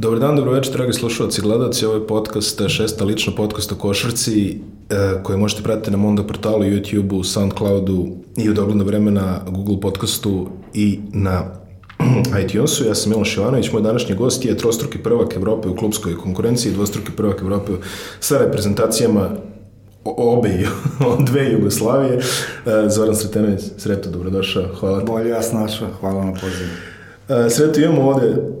Dobar dan, dobro večer, dragi slušalci i gledalci. Ovo je podcast, šesta lična podcast o košarci e, koje možete pratiti na Mondo portalu, YouTubeu, Soundcloudu i u dogledno vreme na Google podcastu i na iTunesu. Ja sam Miloš Ivanović, moj današnji gost je trostruki prvak Evrope u klubskoj konkurenciji, dvostruki prvak Evrope sa reprezentacijama obe, dve Jugoslavije. E, Zoran Sretenović, Sreto, dobrodošao, hvala. Bolje ja snašao, hvala na pozivu. Sreto, imamo ovde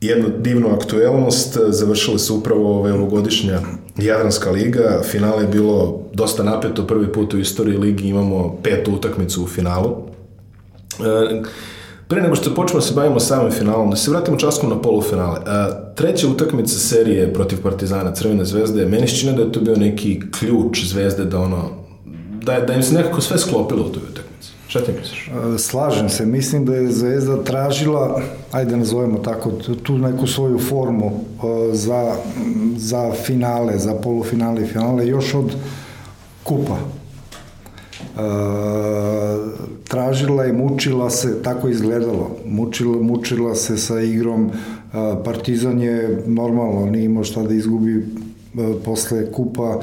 jednu divnu aktuelnost, završila se upravo ova ovogodišnja Jadranska liga, finale je bilo dosta napeto, prvi put u istoriji ligi imamo petu utakmicu u finalu. E, pre nego što počnemo da se bavimo samim finalom, da se vratimo časkom na polufinale. E, treća utakmica serije protiv Partizana Crvene zvezde, meni se čine da je to bio neki ključ zvezde da ono, da, da im se nekako sve sklopilo u toj utakmici. Šta ti misliš? E, slažem se, mislim da je Zvezda tražila, ajde nazovemo tako, tu neku svoju formu e, za, za finale, za polufinale i finale, još od kupa. E, tražila je, mučila se, tako izgledalo, mučila, mučila se sa igrom, Partizan je normalno, nije imao šta da izgubi posle kupa,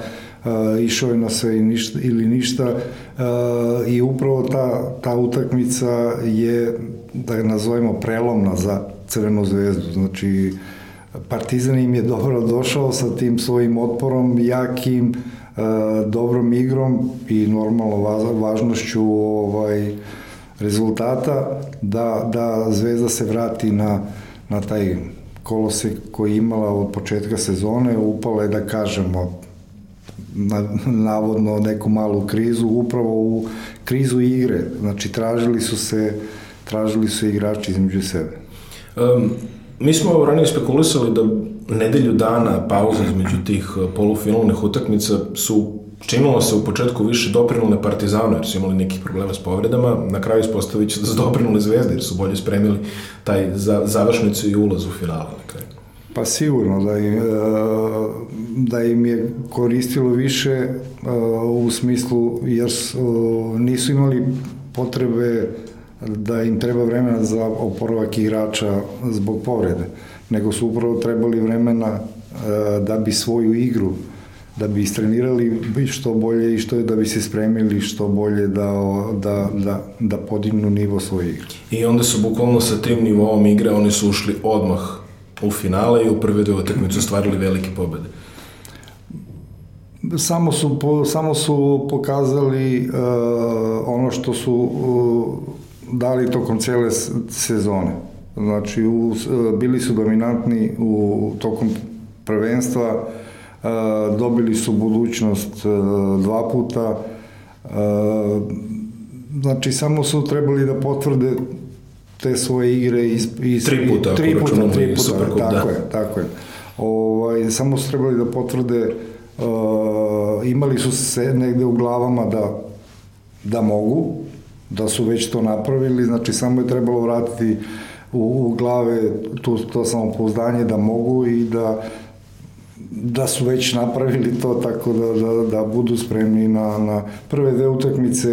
išao je na sve ništa, ili ništa i upravo ta, ta utakmica je, da nazovemo, prelomna za Crvenu zvezdu. Znači, Partizan im je dobro došao sa tim svojim otporom, jakim, dobrom igrom i normalno važnošću ovaj, rezultata da, da Zvezda se vrati na, na taj kolosek koji imala od početka sezone, upala je da kažemo na, navodno neku malu krizu, upravo u krizu igre. Znači, tražili su se, tražili su igrači između sebe. Um, mi smo ranije spekulisali da nedelju dana pauza između tih uh, polufinalnih utakmica su činilo se u početku više doprinule Partizanu jer su imali nekih problema s povredama, na kraju ispostavit će da su doprinule Zvezde jer su bolje spremili taj za, završnicu i ulaz u finale na kraju. Pa sigurno da im, e, da im je koristilo više e, u smislu jer nisu imali potrebe da im treba vremena za oporavak igrača zbog povrede, nego su upravo trebali vremena e, da bi svoju igru da bi istrenirali što bolje i što je da bi se spremili što bolje da, da, da, da podignu nivo svoje igre. I onda su bukvalno sa tim nivoom igre oni su ušli odmah u finale i u prve dve utakmice ostvarili velike pobede. Samo su, po, samo su pokazali uh, ono što su uh, dali tokom cele sezone. Znači, u, uh, bili su dominantni u tokom prvenstva, uh, dobili su budućnost uh, dva puta, uh, znači samo su trebali da potvrde te svoje igre iz, iz tri puta, tri puta, tri puta, Supercup, tako da. je, tako je. Ovaj, samo su trebali da potvrde uh, imali su se negde u glavama da da mogu, da su već to napravili, znači samo je trebalo vratiti u, u glave tu, to samopouzdanje da mogu i da da su već napravili to tako da, da, da budu spremni na, na prve dve utakmice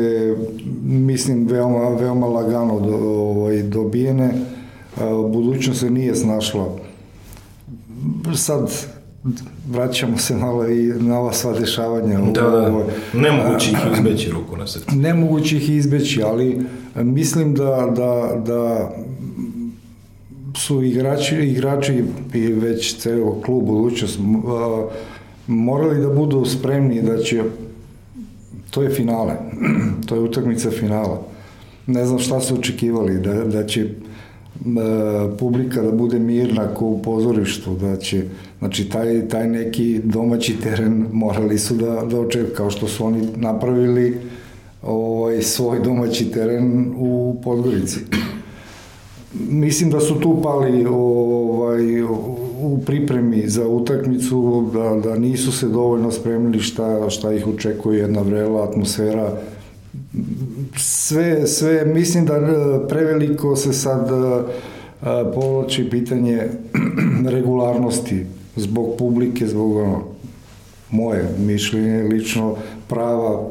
mislim veoma, veoma lagano do, ovaj, dobijene budućnost se nije snašla sad vraćamo se malo i na ova sva dešavanja. Da, da, nemoguće ih izbeći ruku na srcu. Nemoguće ih izbeći, ali mislim da, da, da su igrači, igrači i već ceo klub budućnost morali da budu spremni da će to je finale to je utakmica finala. Ne znam šta su očekivali da, da će publika da bude mirna ko u pozorištu da će znači taj, taj neki domaći teren morali su da, da očekaju kao što su oni napravili ovaj, svoj domaći teren u Podgorici Mislim da su tu pali ovaj, u pripremi za utakmicu, da, da nisu se dovoljno spremili šta, šta ih očekuje jedna vrela atmosfera. Sve, sve, mislim da e, preveliko se sad e, povlači pitanje regularnosti zbog publike, zbog ono, moje mišljenje, lično prava,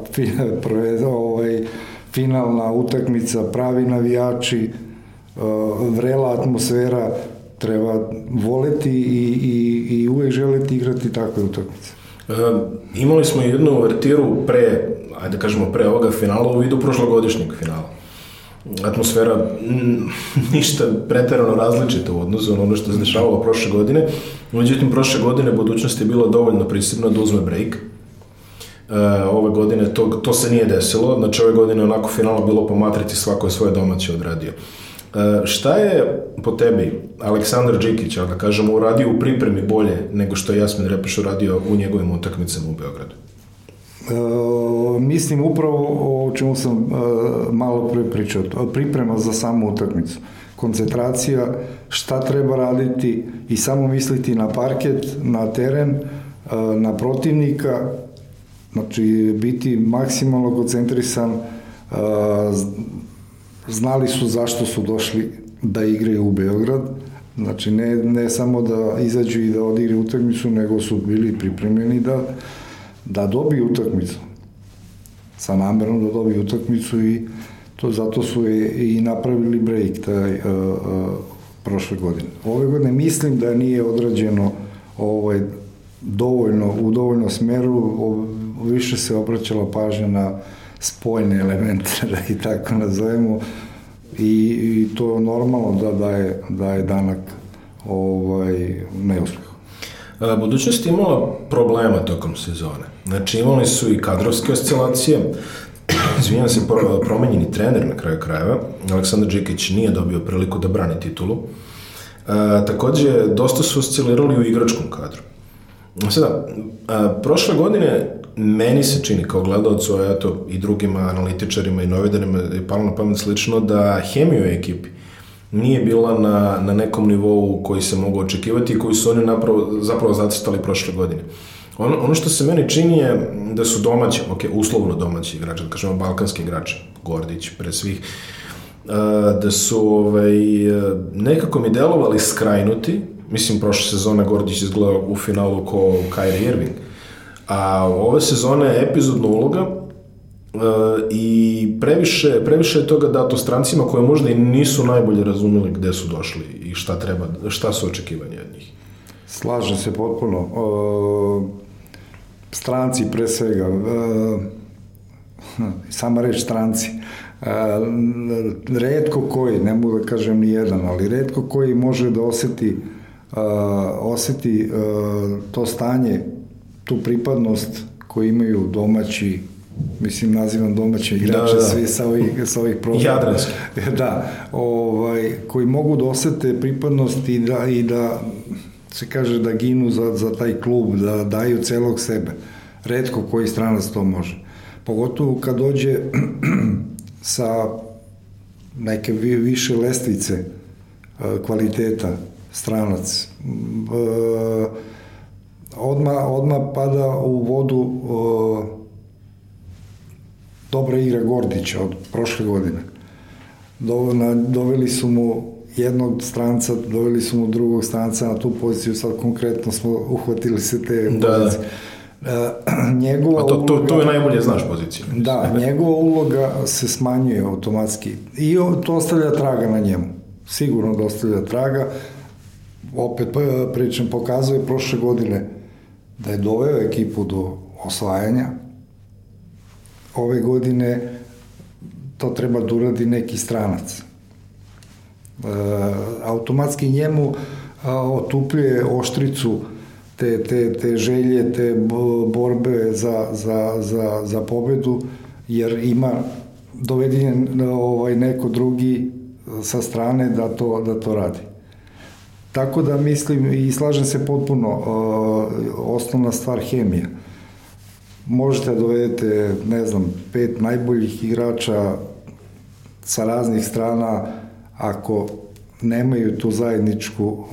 ovaj, finalna utakmica, pravi navijači, vrela atmosfera, treba voleti i, i, i uvek želeti igrati takve utakmice. E, imali smo jednu uvertiru pre, ajde da kažemo pre ovoga finala u vidu prošlogodišnjeg finala. Atmosfera ništa preterano različita u odnosu na ono što se dešavalo prošle godine. Međutim, prošle godine budućnost je bila dovoljno prisebna da uzme break. E, ove godine to, to se nije desilo, znači ove godine onako finalno bilo po matrici svako je svoje domaće odradio. Šta je po tebi Aleksandar Đikić, da kažemo, uradio u pripremi bolje nego što je Jasmin Repeš uradio u njegovim utakmicama u Beogradu? E, mislim upravo o čemu sam e, malo pre pričao, priprema za samu utakmicu. Koncentracija, šta treba raditi i samo misliti na parket, na teren, e, na protivnika, znači biti maksimalno koncentrisan, e, znali su zašto su došli da igraju u Beograd, znači ne, ne samo da izađu i da odigraju utakmicu, nego su bili pripremljeni da, da dobiju utakmicu. Sa namerom da dobiju utakmicu i to zato su i, i napravili break taj uh, uh, prošle godine. Ove godine mislim da nije odrađeno ovaj, dovoljno, u dovoljno smeru, više se obraćala pažnja na spojne elemente, da i tako nazovemo, i, i to je normalno da, da, je, da je danak ovaj, neuspeh. Budućnost je imala problema tokom sezone. Znači imali su i kadrovske oscilacije, izvinjam se, promenjeni trener na kraju krajeva, Aleksandar Đikić nije dobio priliku da brani titulu. E, takođe, dosta su oscilirali u igračkom kadru. Sada, a, prošle godine meni se čini kao gledalcu, a eto i drugima analitičarima i novidarima je palo na pamet slično da hemija ekipi nije bila na, na nekom nivou koji se mogu očekivati i koji su oni napravo, zapravo zacrtali prošle godine. Ono, ono što se meni čini je da su domaći, ok, uslovno domaći igrači, da kažemo balkanski igrači, Gordić pre svih, da su ovaj, nekako mi delovali skrajnuti, mislim prošle sezone Gordić izgledao u finalu ko Kyrie Irving, A ove sezone je epizodna uloga uh, i previše, previše je toga dato strancima koje možda i nisu najbolje razumeli gde su došli i šta treba, šta su očekivanja od njih. Slažem se potpuno. Uh, stranci pre svega, uh, sama reč stranci, uh, redko koji, ne mogu da kažem ni jedan, ali redko koji može da oseti uh, oseti to stanje tu pripadnost koju imaju domaći mislim nazivam domaće igrače da, da. svi sa ovih, sa ovih prostora. Jadranski. Da, ovaj, koji mogu da osete pripadnost i da, i da se kaže da ginu za, za taj klub, da daju celog sebe. Redko koji stranac to može. Pogotovo kad dođe sa neke više lestvice e, kvaliteta stranac. E, odma, odma pada u vodu o, dobra igra Gordića od prošle godine. Do, na, doveli su mu jednog stranca, doveli su mu drugog stranca na tu poziciju, sad konkretno smo uhvatili se te da, pozicije. Da. njegova A to, to, uloga, to je najbolje znaš poziciju. Da, njegova uloga se smanjuje automatski i to ostavlja traga na njemu. Sigurno da ostavlja traga. Opet pričam, pokazuje prošle godine da je doveo ekipu do osvajanja. Ove godine to treba da uradi neki stranac. E, automatski njemu a, otupljuje oštricu te, te, te želje, te borbe za, za, za, za pobedu, jer ima dovedinjen ovaj, neko drugi sa strane da to, da to radi. Tako da mislim i slažem se potpuno, uh, osnovna stvar hemija. Možete da dovedete, ne znam, pet najboljih igrača sa raznih strana, ako nemaju tu zajedničku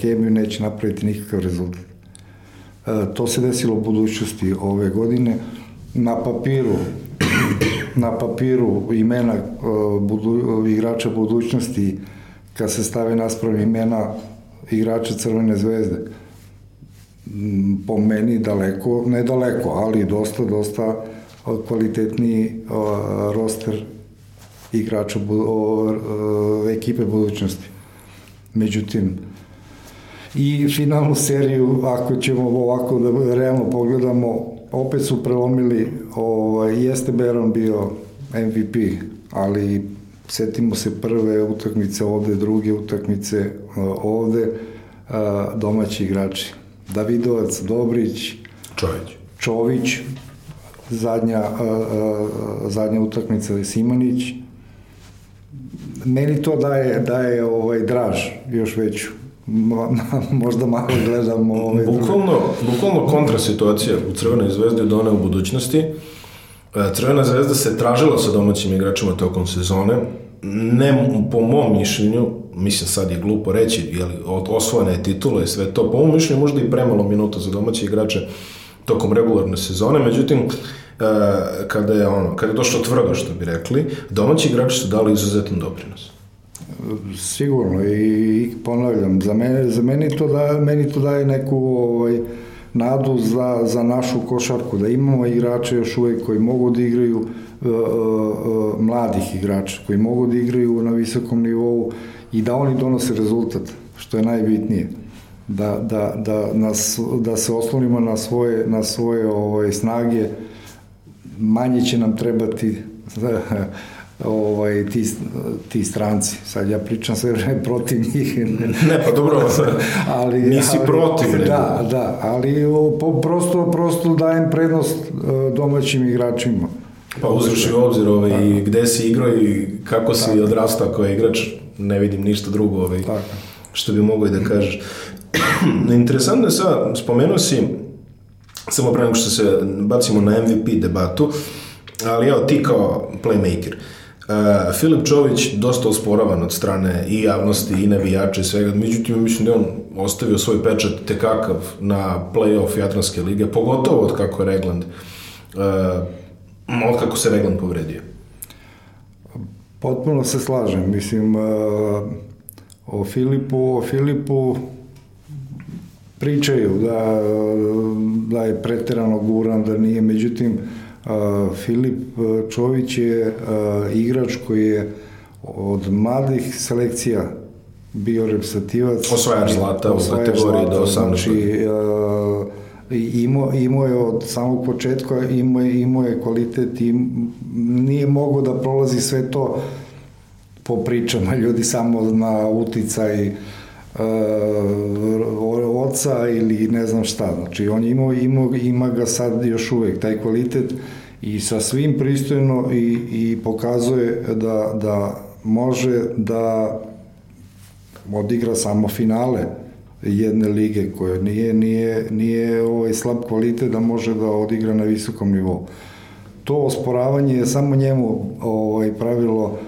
hemiju, neće napraviti nikakav rezultat. Uh, to se desilo u budućnosti ove godine. Na papiru na papiru imena uh, budu, igrača budućnosti kad se stave nasprav imena igrača Crvene zvezde. Mm, po meni daleko, ne daleko, ali dosta, dosta kvalitetniji roster igrača ekipe budućnosti. Međutim, I finalnu seriju, ako ćemo ovako da realno pogledamo, opet su prelomili, ovaj, jeste Beron bio MVP, ali setimo se prve utakmice ovde, druge utakmice uh, ovde, uh, domaći igrači. Davidovac, Dobrić, Čović. Čović, zadnja, uh, zadnja utakmica je Simanić. Meni to daje, daje ovaj draž još veću. možda malo gledamo ovaj bukvalno, bukvalno kontra situacija u Crvenoj zvezdi od one u budućnosti. E, Crvena zvezda se tražila sa domaćim igračima tokom sezone. Ne, po mom mišljenju, mislim sad je glupo reći, jeli, osvojene je titula i sve to, po mom mišljenju možda i premalo minuta za domaće igrače tokom regularne sezone, međutim, e, kada je ono, kada je došlo tvrdo, što bi rekli, domaći igrači su dali izuzetan doprinos. Sigurno i ponavljam, za mene, za meni to da meni to daje neku ovaj nadu za, za našu košarku, da imamo igrače još uvek koji mogu da igraju uh, uh, mladih igrača, koji mogu da igraju na visokom nivou i da oni donose rezultat, što je najbitnije. Da, da, da, nas, da se oslonimo na svoje, na svoje ovaj, snage, manje će nam trebati ovaj, ti, ti stranci. Sad ja pričam sve vreme protiv njih. ne, pa dobro, ali, nisi ali, protiv. Nego. Da, da, ali po, prosto, prosto dajem prednost e, domaćim igračima. Pa uzruši u obzir ovaj, da. i gde si igrao i kako si Tako. odrastao kao igrač, ne vidim ništa drugo ovaj, Tako. što bi mogo i da kažeš. Interesantno je sad, spomenuo si, samo pre nego što se bacimo na MVP debatu, ali evo ti kao playmaker, uh, Uh, Filip Čović dosta osporavan od strane i javnosti i navijača i svega, međutim mislim da on ostavio svoj pečat tekakav na play-off Jadranske lige, pogotovo od kako je Regland uh, od kako se Regland povredio. Potpuno se slažem, mislim uh, o Filipu, o Filipu pričaju da, da je preterano guran, da nije, međutim Filip Čović je igrač koji je od mladih selekcija bio reprezentativac. Osvajač zlata u kategoriji do 18. Znači, imao, imao je od samog početka, imao je, imao je kvalitet i nije mogao da prolazi sve to po pričama ljudi samo na uticaj uh, oca ili ne znam šta. Znači, on ima, ima, ima ga sad još uvek, taj kvalitet i sa svim pristojno i, i pokazuje da, da može da odigra samo finale jedne lige koje nije, nije, nije ovaj slab kvalitet da može da odigra na visokom nivou. To osporavanje je samo njemu ovaj, pravilo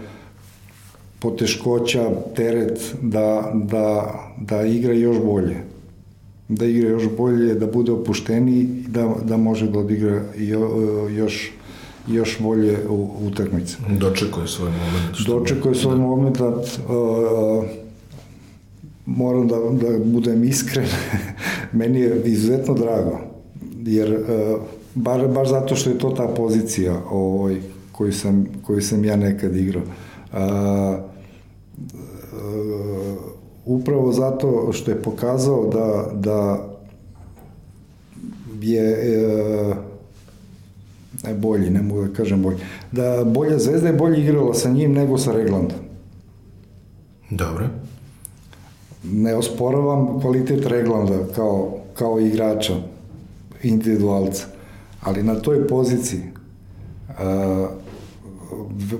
poteškoća, teret da, da, da igra još bolje. Da igra još bolje, da bude opušteniji i da, da može da odigra još još bolje u utakmice. Dočekuje svoj moment. Dočekuje svoj da. moment, a, a, moram da, da budem iskren, meni je izuzetno drago, jer a, bar, baš zato što je to ta pozicija ovaj, koju, sam, koju sam ja nekad igrao. A, upravo zato što je pokazao da, da je e, bolji, ne mogu da kažem bolji, da bolja zvezda je bolje igrala sa njim nego sa Reglandom. Dobro. Ne osporavam kvalitet Reglanda kao, kao igrača, individualca, ali na toj poziciji uh,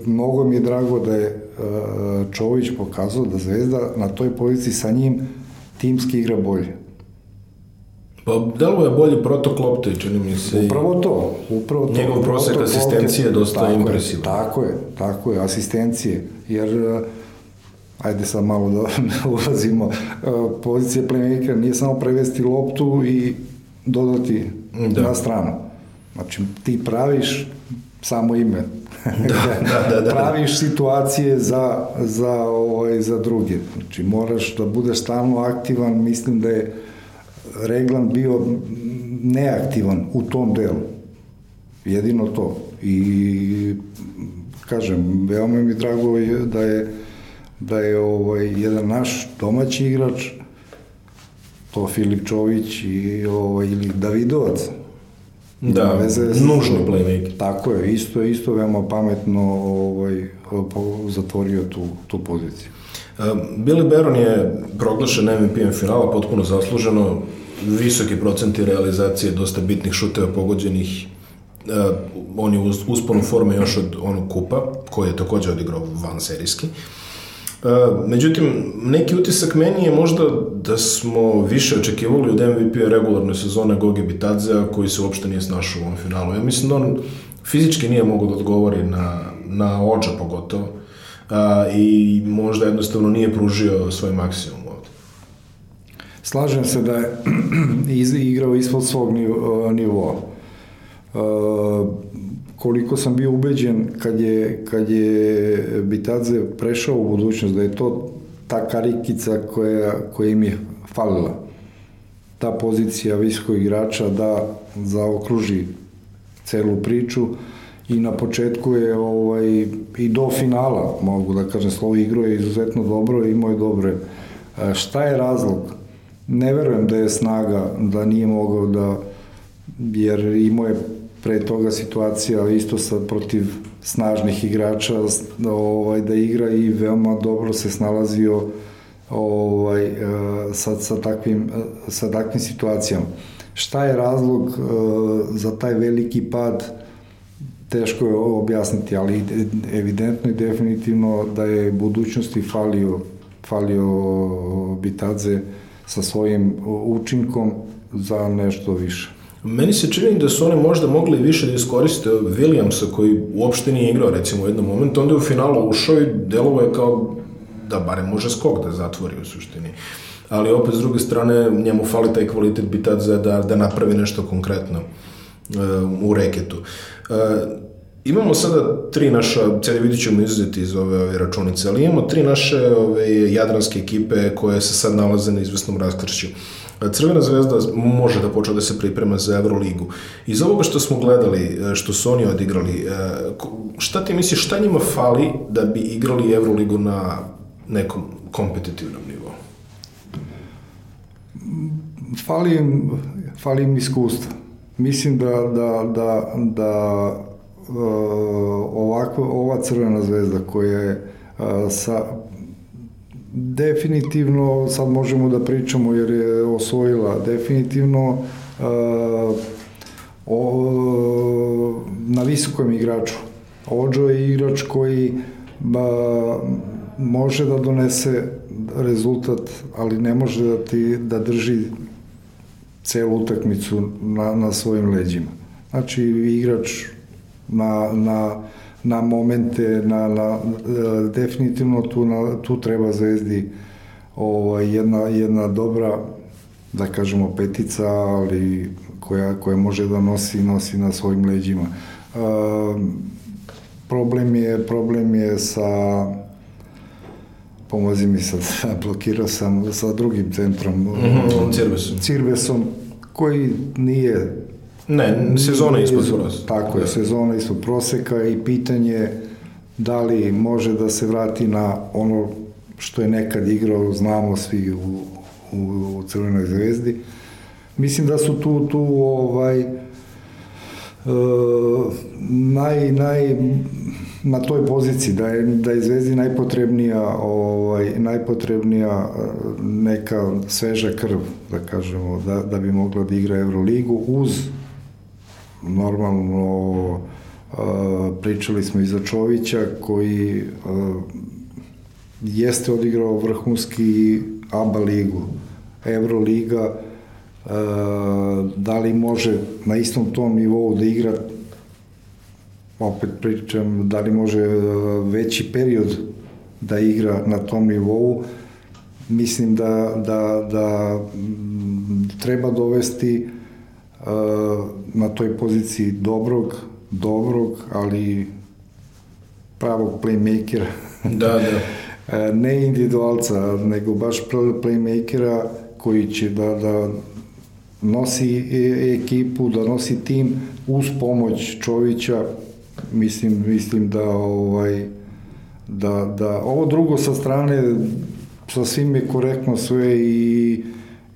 mnogo mi je drago da je Čović pokazao da Zvezda na toj poziciji sa njim timski igra bolje. Pa delo je bolji protok lopte, čini mi se. Upravo to, upravo to. Njegov prosek asistencije je dosta tako impresivan. tako je, tako je, asistencije. Jer, ajde sad malo da ulazimo, pozicija playmakera nije samo prevesti loptu i dodati da. na stranu. Znači, ti praviš samo ime, da, da, da, da. praviš situacije za, za, ovaj, za druge. Znači, moraš da budeš stalno aktivan, mislim da je Reglan bio neaktivan u tom delu. Jedino to. I kažem, veoma mi drago je da je da je ovaj jedan naš domaći igrač to Filip Čović i, ovaj, ili Davidovac. Da, veze, nužni playmaker. Tako je, isto je isto veoma pametno ovaj, zatvorio tu, tu poziciju. Billy Baron je proglašen MVP-em finala, potpuno zasluženo, visoki procenti realizacije, dosta bitnih šuteva pogođenih, uh, on je uz, usponu forme još od onog kupa, koji je takođe odigrao van serijski. Uh, međutim, neki utisak meni je možda da smo više očekivali od MVP-a regularne sezone Gogi Bitadzea, koji se uopšte nije snašao u ovom finalu. Ja mislim da on fizički nije mogao da odgovori na, na ođa pogotovo a, i možda jednostavno nije pružio svoj maksimum ovde. Slažem se da je igrao ispod svog nivoa. Koliko sam bio ubeđen kad je, kad je Bitadze prešao u budućnost, da je to ta karikica koja, koja im je falila. Ta pozicija visokog igrača da zaokruži celu priču i na početku je ovaj, i do finala, mogu da kažem, slovo igro je izuzetno dobro i imao je dobre. Šta je razlog? Ne verujem da je snaga, da nije mogao da, jer imao je pre toga situacija isto sa protiv snažnih igrača ovaj, da igra i veoma dobro se snalazio ovaj, e, sa, sa, takvim, e, sa takvim situacijama. Šta je razlog uh, za taj veliki pad teško je objasniti, ali evidentno i definitivno da je budućnosti falio, falio Bitadze sa svojim učinkom za nešto više. Meni se čini da su oni možda mogli više da iskoriste Williamsa koji uopšte nije igrao recimo u jednom momentu, onda je u finalu ušao i delovo je kao da barem može skok da zatvori u suštini. Ali opet s druge strane njemu fali taj kvalitet Bitadze da, da napravi nešto konkretno uh, u reketu. Uh, imamo sada tri naša, cijeli vidit ćemo izuzeti iz ove, ove računice, ali imamo tri naše ove, jadranske ekipe koje se sad nalaze na izvesnom raskršću. Crvena zvezda može da počne da se priprema za Euroligu. Iz ovoga što smo gledali, e, što su oni odigrali, e, šta ti misliš, šta njima fali da bi igrali Euroligu na nekom kompetitivnom nivou? Fali im, fali im iskustva. Mislim da, da, da, da ovako, ova crvena zvezda koja je sa definitivno sad možemo da pričamo jer je osvojila definitivno o, na visokom igraču. Ođo je igrač koji ba, može da donese rezultat, ali ne može da ti da drži celu utakmicu na, na svojim leđima. Znači, igrač na, na, na momente, na, na, e, definitivno tu, na, tu treba zvezdi ovaj, jedna, jedna dobra, da kažemo petica, ali koja, koja može da nosi, nosi na svojim leđima. E, problem je, problem je sa pomozi mi sad, blokirao sam sa drugim centrom, mm -hmm, Cirvesom. Cirvesom, koji nije Ne, sezona ispod proseka. Tako je, da. sezona ispod proseka i pitanje da li može da se vrati na ono što je nekad igrao, znamo svi u, u, u Crvenoj zvezdi. Mislim da su tu, tu ovaj, Uh, naj, naj, na toj poziciji da je, da je Zvezdi najpotrebnija ovaj, najpotrebnija e, neka sveža krv da kažemo da, da bi mogla da igra Euroligu uz normalno pričali smo i za Čovića koji jeste odigrao vrhunski ABA ligu, Euroliga, da li može na istom tom nivou da igra opet pričam, da li može veći period da igra na tom nivou, mislim da, da, da treba dovesti na toj poziciji dobrog, dobrog, ali pravog playmakera. Da, da. E, ne individualca, nego baš playmakera koji će da, da nosi e, ekipu, da nosi tim uz pomoć Čovića, mislim, mislim da ovaj da, da ovo drugo sa strane sa svim je korektno sve i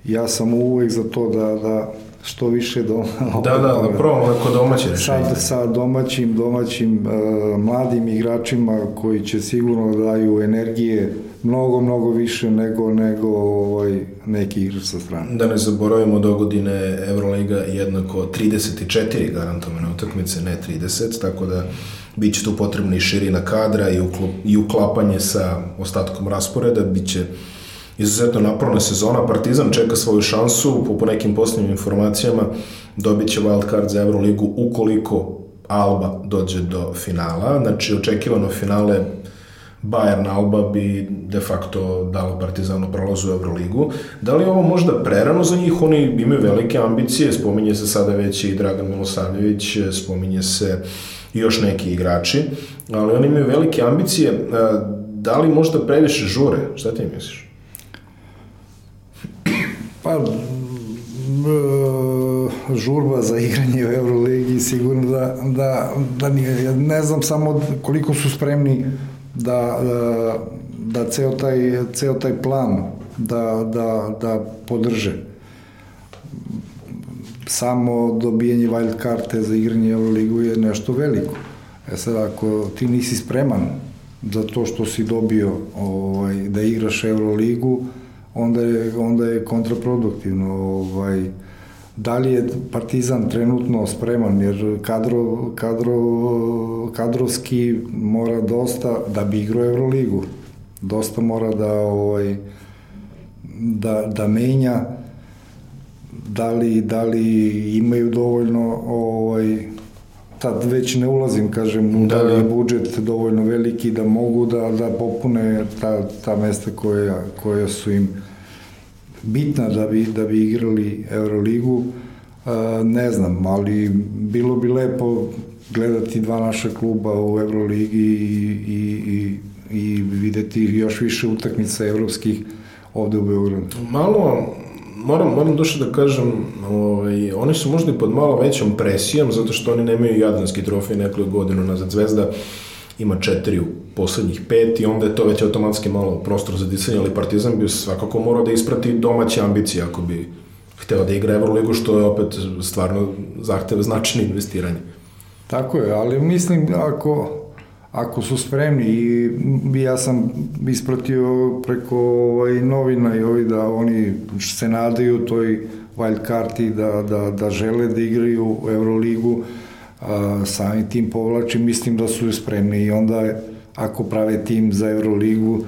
ja sam uvek za to da, da što više do... Da, da, da probamo neko domaće rešenje. Sa, sa domaćim, domaćim uh, mladim igračima koji će sigurno da daju energije mnogo, mnogo više nego, nego ovaj, neki igrač sa strane. Da ne zaboravimo do godine Euroliga jednako 34 garantovane utakmice, ne 30, tako da bit će tu potrebna i širina kadra i, uklup, i uklapanje sa ostatkom rasporeda, bit će izuzetno naporna sezona, Partizan čeka svoju šansu, po, nekim posljednjim informacijama dobit će wild card za Euroligu ukoliko Alba dođe do finala, znači očekivano finale Bayern Alba bi de facto dalo Partizanu prolazu u Euroligu. Da li ovo možda prerano za njih? Oni imaju velike ambicije, spominje se sada već i Dragan Milosavljević, spominje se i još neki igrači, ali oni imaju velike ambicije. Da li možda previše žure? Šta ti misliš? Pa, žurba za igranje u Euroligi sigurno da, da, da nije, ja ne znam samo koliko su spremni da, da, da ceo, taj, ceo taj plan da, da, da podrže samo dobijanje wild karte za igranje Euroligu je nešto veliko. E sad, ako ti nisi spreman za to što si dobio ovaj, da igraš Euroligu, onda je, onda je kontraproduktivno. Ovaj, da li je Partizan trenutno spreman, jer kadro, kadro, kadrovski mora dosta da bi igrao Euroligu. Dosta mora da, ovaj, da, da menja da li, da li imaju dovoljno ovaj, tad već ne ulazim, kažem, da, da li je da. budžet dovoljno veliki da mogu da, da popune ta, ta mesta koja, koja su im bitna da bi, da bi igrali Euroligu, ne znam, ali bilo bi lepo gledati dva naša kluba u Euroligi i, i, i, i videti još više utakmica evropskih ovde u Beogradu. Malo, moram, moram duše da kažem, ovaj, oni su možda i pod malo većom presijom, zato što oni nemaju jadranski trofej nekoliko godinu nazad. Zvezda ima četiri u poslednjih pet i onda je to već automatski malo prostor za disanje, ali Partizan bi svakako morao da isprati domaće ambicije ako bi hteo da igra Euroligu, što je opet stvarno zahteva značajno investiranje. Tako je, ali mislim ako, ako su spremni i ja sam ispratio preko ovaj, novina i ovi da oni se nadaju toj wild karti da, da, da žele da igraju Euroligu, a, sami tim povlači, mislim da su spremni i onda ako prave tim za Euroligu,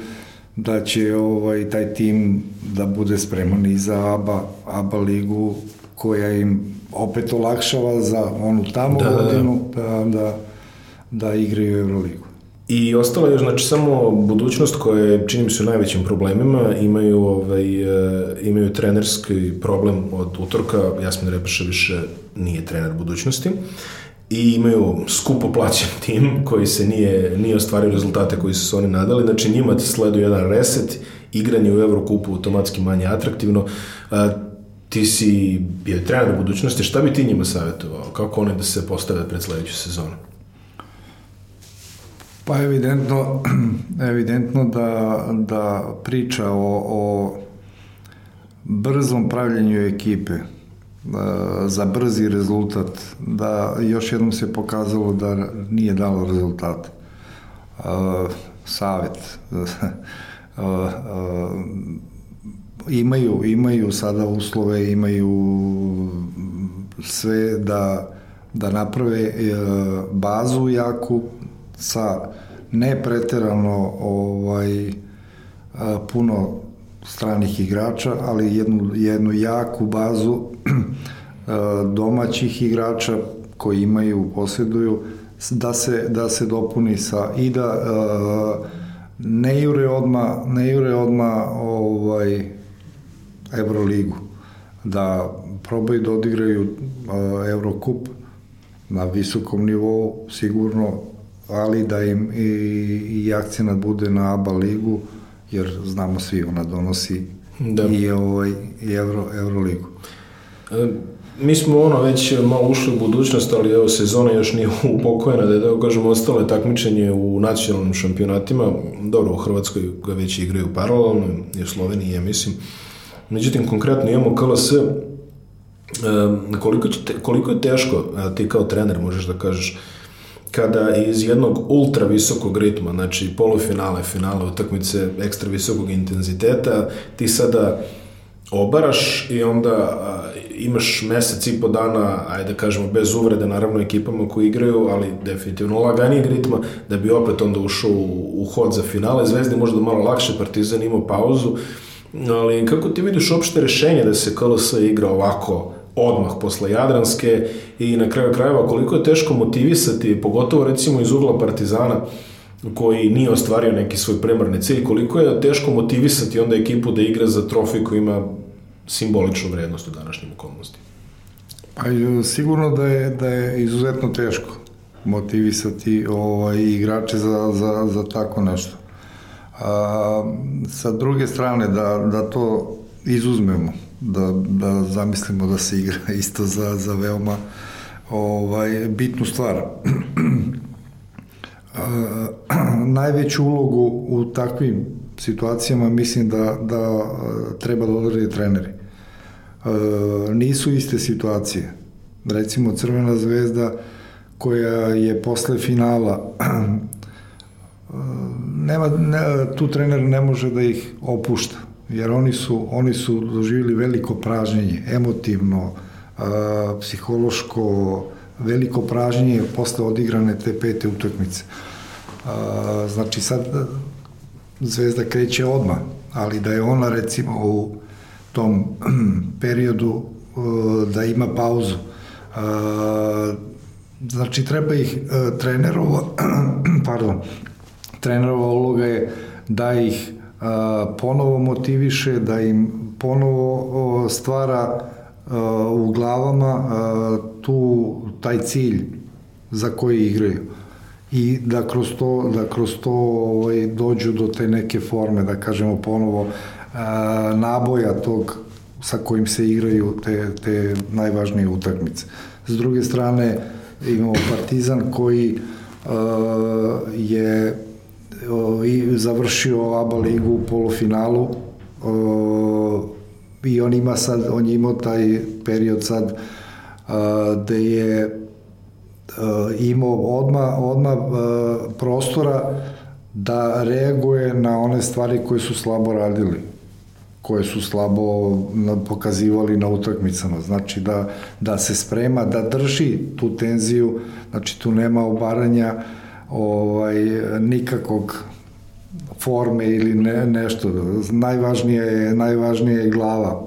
da će ovaj taj tim da bude spreman i za ABA, ABA ligu koja im opet olakšava za onu tamo da, godinu da, da, da igraju Euroligu. I ostalo je znači samo budućnost koja je čini mi se najvećim problemima, imaju ovaj e, imaju trenerski problem od utorka, Jasmin Repaša više nije trener budućnosti i imaju skupo plaćen tim koji se nije, nije ostvario rezultate koji su se oni nadali. Znači njima sledu jedan reset, igranje u Evrokupu automatski manje atraktivno. A, ti si bio trener budućnosti, šta bi ti njima savjetovao? Kako oni da se postave pred sledeću sezonu? Pa evidentno, evidentno da, da priča o, o brzom pravljenju ekipe, za brzi rezultat, da još jednom se pokazalo da nije dalo rezultat. Savet. imaju, imaju sada uslove, imaju sve da, da naprave e, bazu jaku sa ne preterano ovaj, puno stranih igrača, ali jednu, jednu jaku bazu domaćih igrača koji imaju, posjeduju, da se, da se dopuni sa i da uh, ne jure odma, ne jure odma ovaj, Euroligu, da probaju da odigraju Eurokup na visokom nivou, sigurno, ali da im i, i akcenat bude na ABA ligu, jer znamo svi, ona donosi da. i, ovaj, i Euro, Euroligu. E, mi smo ono već malo ušli u budućnost, ali evo sezona još nije upokojena, da je da kažemo ostale takmičenje u nacionalnim šampionatima, dobro u Hrvatskoj ga već igraju paralelno, i u Sloveniji ja mislim, Međutim, konkretno imamo KLS, e, koliko, će te, koliko je teško, ti kao trener možeš da kažeš, kada iz jednog ultra visokog ritma, znači polufinale, finale, utakmice ekstra visokog intenziteta, ti sada obaraš i onda imaš mesec i po dana, ajde da kažemo, bez uvrede, naravno ekipama koji igraju, ali definitivno laganijeg ritma, da bi opet onda ušao u, u hod za finale. Zvezdi možda malo lakše, Partizan imao pauzu, ali kako ti vidiš opšte rešenje da se KLS igra ovako odmah posle Jadranske i na kraju krajeva koliko je teško motivisati, pogotovo recimo iz ugla Partizana, koji nije ostvario neki svoj premarni cilj, koliko je teško motivisati onda ekipu da igra za trofej koji ima simboličnu vrednost u današnjim okolnostima? Pa sigurno da je, da je izuzetno teško motivisati ovaj, igrače za, za, za tako nešto. A, sa druge strane, da, da to izuzmemo, da, da zamislimo da se igra isto za, za veoma ovaj, bitnu stvar. Najveću ulogu u takvim situacijama mislim da, da treba da odrade treneri. Nisu iste situacije. Recimo Crvena zvezda koja je posle finala nema, ne, tu trener ne može da ih opušta jer oni su, oni su doživjeli veliko pražnjenje, emotivno, a, psihološko, veliko pražnjenje posle odigrane te pete utakmice. A, znači sad Zvezda kreće odmah, ali da je ona recimo u tom periodu da ima pauzu. Znači treba ih e, trenerova, pardon, trenerova uloga je da ih ponovo motiviše, da im ponovo stvara u glavama tu taj cilj za koji igraju i da kroz to, da kroz to ovaj, dođu do te neke forme, da kažemo ponovo, naboja tog sa kojim se igraju te, te najvažnije utakmice. S druge strane, imamo Partizan koji je i završio ABA ligu u polufinalu i on ima sad, on je imao taj period sad a, gde je imao odma, odma prostora da reaguje na one stvari koje su slabo radili koje su slabo pokazivali na utakmicama. Znači da, da se sprema, da drži tu tenziju, znači tu nema obaranja ovaj, nikakvog forme ili ne, nešto. Najvažnije je, najvažnije je glava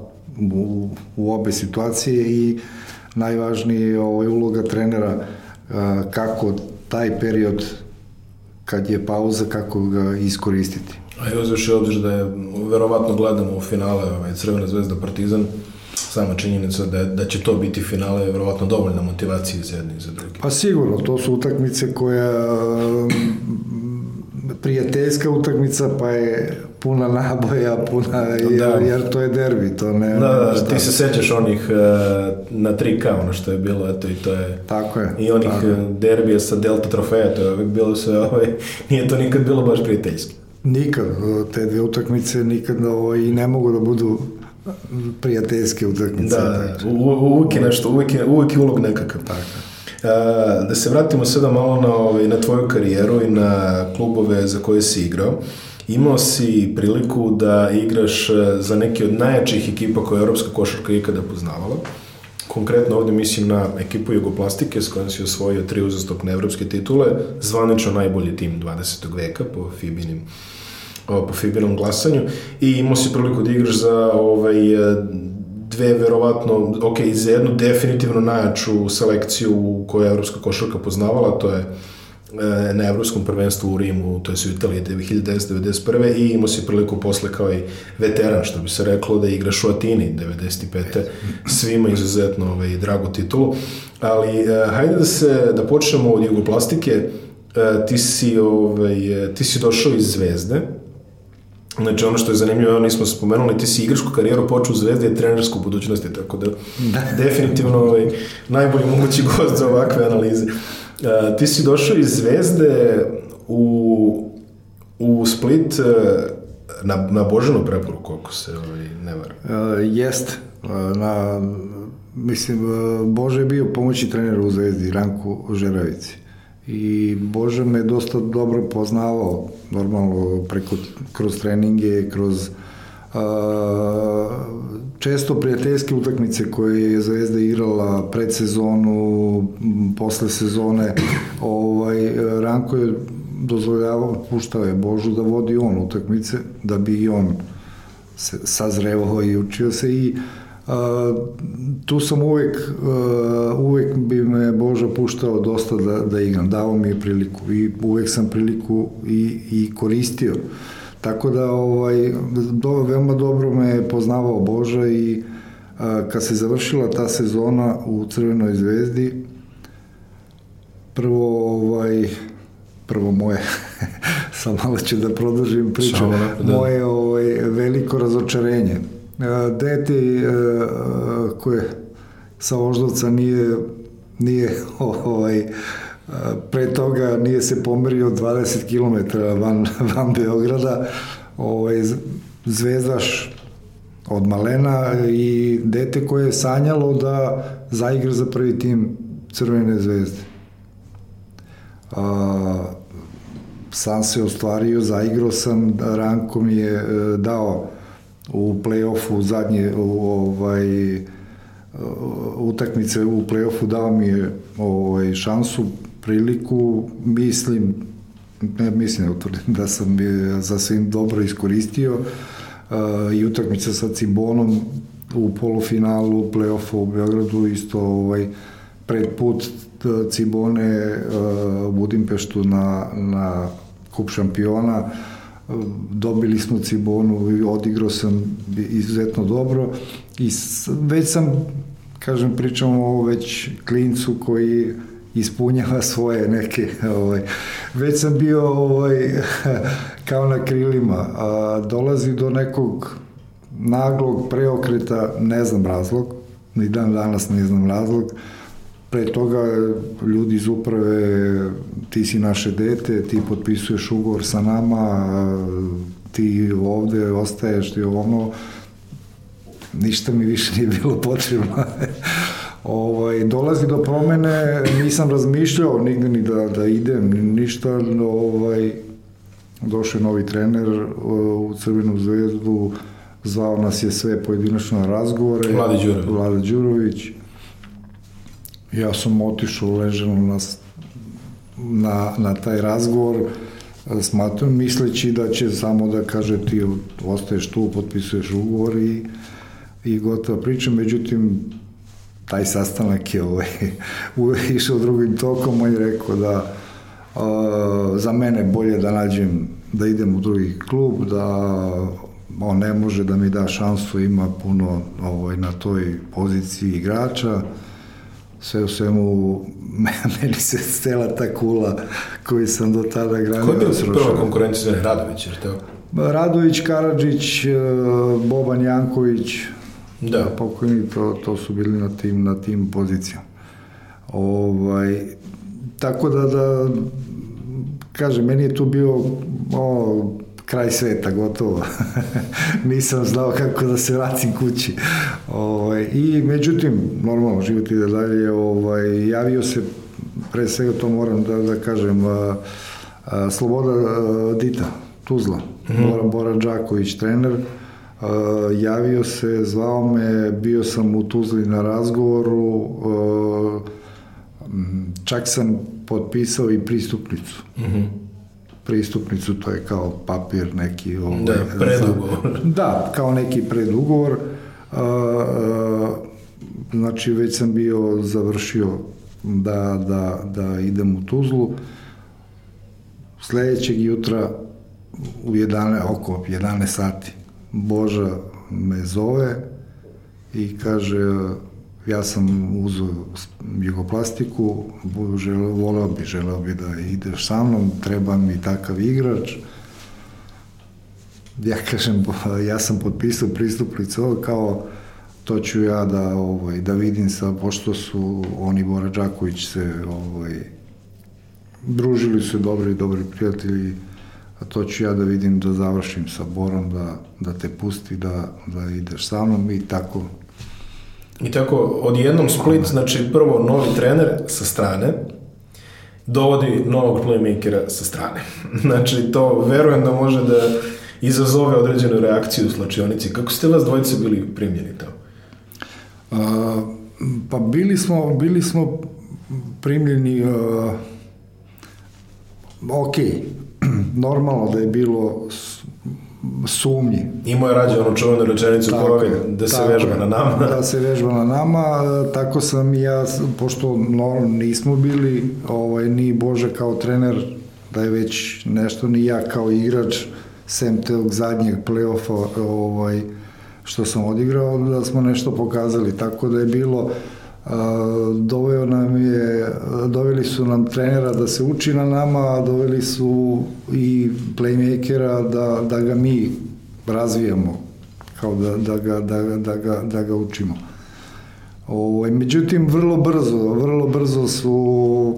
u, u obe situacije i najvažnije je ovaj, uloga trenera kako taj period kad je pauza, kako ga iskoristiti. A i uzviš obzir da je, verovatno gledamo u finale ovaj, Crvena zvezda Partizan, sama činjenica da, da će to biti finale je verovatno dovoljna motivacija za jedni i za drugi. Pa sigurno, to su utakmice koja prijateljska utakmica, pa je puna naboja, puna, jer, da. jer to je derbi, to ne... Da, da, ti se sećaš onih uh, na 3K, ono što je bilo, eto i to je... Tako je. I onih tako. derbija sa Delta trofeja, to je uvijek bilo sve, ovaj, nije to nikad bilo baš prijateljski. Nikad, te dve utakmice nikad ovaj, i ne mogu da budu prijateljske utakmice. Da, uvijek je nešto, uvijek je, uvijek je ulog nekakav. Tako da se vratimo sada malo na, ovaj, na tvoju karijeru i na klubove za koje si igrao. Imao si priliku da igraš za neke od najjačih ekipa koje je Europska košarka ikada poznavala. Konkretno ovde mislim na ekipu Jugoplastike s kojom si osvojio tri uzastopne evropske titule, zvanično najbolji tim 20. veka po Fibinim po Fibinom glasanju i imao si priliku da igraš za ovaj, dve verovatno, ok, za jednu definitivno najjaču selekciju koju je Evropska košarka poznavala, to je e, na Evropskom prvenstvu u Rimu, to je u Italiji 1991. i imao si priliku posle kao i veteran, što bi se reklo, da igraš u Atini 95. Svima izuzetno ovaj, drago titulu. Ali e, hajde da se, da počnemo od jugoplastike. E, ti si, ovaj, ti si došao iz Zvezde, Znači, ono što je zanimljivo, nismo spomenuli, ti si igračku karijeru počeo u Zvezdi i trenersku budućnosti, tako da, da. definitivno ovaj, najbolji mogući gost za ovakve analize. Uh, ti si došao iz Zvezde u, u Split uh, na, na Božanu preporuku, ako se ovaj, ne varam. Uh, jest. Na, mislim, Bože je bio pomoći trener u Zvezdi, Ranku Žeravici. I Bože me dosta dobro poznavao, normalno preko, kroz treninge, kroz uh, često prijateljske utakmice koje je Zvezda igrala pred sezonu, posle sezone, ovaj, Ranko je dozvoljavao, puštao je Božu da vodi on utakmice, da bi i on se sazrevao i učio se i a, tu sam uvek, uvek bi me Boža puštao dosta da, da igram, dao mi je priliku i uvek sam priliku i, i koristio. Tako da ovaj, do, veoma dobro me poznavao Boža i a, kad se završila ta sezona u Crvenoj zvezdi, prvo ovaj, prvo moje, sam malo ću da produžim priču, da. moje ovaj, veliko razočarenje. E, dete e, koje sa Oždovca nije, nije ovaj, pre toga nije se pomerio 20 km van, van Beograda, ovaj, zvezdaš od malena i dete koje je sanjalo da zaigra za prvi tim Crvene zvezde. A, sam se ostvario, zaigrao sam, Ranko mi je e, dao u play-offu zadnje u, ovaj, e, utakmice u play-offu dao mi je ovaj, šansu, priliku, mislim, ne mislim, utvrdim da sam je za svim dobro iskoristio uh, i utakmica sa Cibonom u polufinalu play-offa u Beogradu isto ovaj, pred put Cibone uh, Budimpeštu na, na kup šampiona dobili smo Cibonu i odigrao sam izuzetno dobro i već sam kažem pričamo o već klincu koji ispunjava svoje neke ovaj već sam bio ovaj kao na krilima a dolazi do nekog naglog preokreta ne znam razlog ni dan danas ne znam razlog Pre toga ljudi iz uprave, ti si naše dete, ti potpisuješ ugovor sa nama, ti ovde ostaješ, ti ono, ništa mi više nije bilo potrebno. ovaj, dolazi do promene, nisam razmišljao nigde ni da, da idem, ništa, ovaj, došao je novi trener u Crvenu zvezdu, zvao nas je sve pojedinačno na razgovore. Vlade Đurović. Vlade Đurović Ja sam otišao ležano na, na, na taj razgovor, smatram, misleći da će samo da kaže ti ostaješ tu, potpisuješ ugovor i, i gotova priča, međutim, taj sastanak je ovaj, išao drugim tokom, on je rekao da uh, za mene bolje da nađem, da idem u drugi klub, da on ne može da mi da šansu, ima puno ovaj, na toj poziciji igrača, sve u svemu meni se stela ta kula koju sam do tada granio. Ko je bio prva konkurencija za Radović, jer to? Radović, Karadžić, e, Boban Janković, da. pokojni, to, to su bili na tim, na tim pozicijama. Ovaj, tako da, da kažem, meni je tu bio o, kraj sveta, gotovo. Nisam znao kako da se vratim kući. Ovaj, I međutim, normalno, život ide dalje, ovaj, javio se, pre svega to moram da, da kažem, a, a, Sloboda a, Dita, Tuzla, mm -hmm. Bora, Bora Đaković, trener, a, javio se, zvao me, bio sam u Tuzli na razgovoru, a, čak sam potpisao i pristupnicu. Mm -hmm pristupnicu, to je kao papir neki... Ovaj, da, predugovor. Da, kao neki predugovor. Znači, već sam bio završio da, da, da idem u Tuzlu. Sledećeg jutra u 11, oko 11 sati Boža me zove i kaže ja sam uzeo jugoplastiku, želeo, voleo bi, želeo bi da ideš sa mnom, treba mi takav igrač. Ja kažem, ja sam potpisao pristupnicu kao to ću ja da ovaj da vidim sa pošto su oni Bora Đaković se ovaj družili su dobri dobri prijatelji a to ću ja da vidim da završim sa Borom, da, da te pusti, da, da ideš sa mnom i tako. I tako, odjednom Split, znači prvo novi trener sa strane, dovodi novog playmakera sa strane. Znači, to verujem da može da izazove određenu reakciju u slačionici. Kako ste vas dvojice bili primljeni tamo? A, pa bili smo, bili smo primljeni uh, ok, normalno da je bilo sumnji. Imao je rađe onu čuvenu rečenicu koja da se tako, vežba na nama. Da se vežba na nama, tako sam i ja, pošto no, nismo bili ovaj, ni Bože kao trener, da je već nešto, ni ja kao igrač, sem tog zadnjeg play-offa ovaj, što sam odigrao, da smo nešto pokazali. Tako da je bilo doveo nam je, doveli su nam trenera da se uči na nama, a doveli su i playmakera da, da ga mi razvijamo, kao da, da, ga, da, da, ga, da ga učimo. Ovaj, međutim, vrlo brzo, vrlo brzo su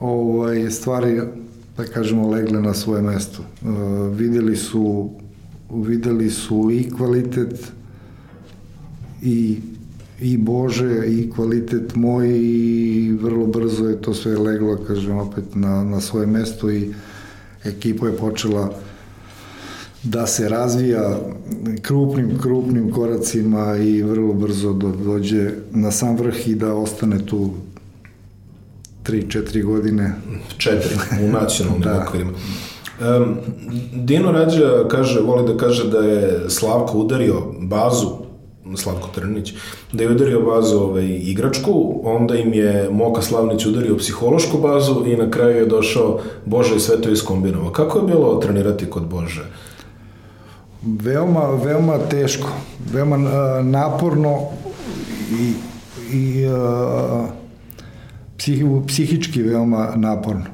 ovaj, stvari, da kažemo, legle na svoje mesto. Uh, videli su videli su i kvalitet i i Bože i kvalitet moj i vrlo brzo je to sve leglo, kažem, opet na, na svoje mesto i ekipa je počela da se razvija krupnim, krupnim koracima i vrlo brzo do, dođe na sam vrh i da ostane tu 3-4 godine. 4 u nacionalnim da. okvirima. Um, Dino Rađa kaže, voli da kaže da je Slavko udario bazu Slavko Trnić, da je udario bazu ovaj, igračku, onda im je Moka Slavnić udario psihološku bazu i na kraju je došao Bože i sve to iskombinovao. Kako je bilo trenirati kod Bože? Veoma, veoma teško, veoma uh, naporno i, i uh, psih, psihički veoma naporno.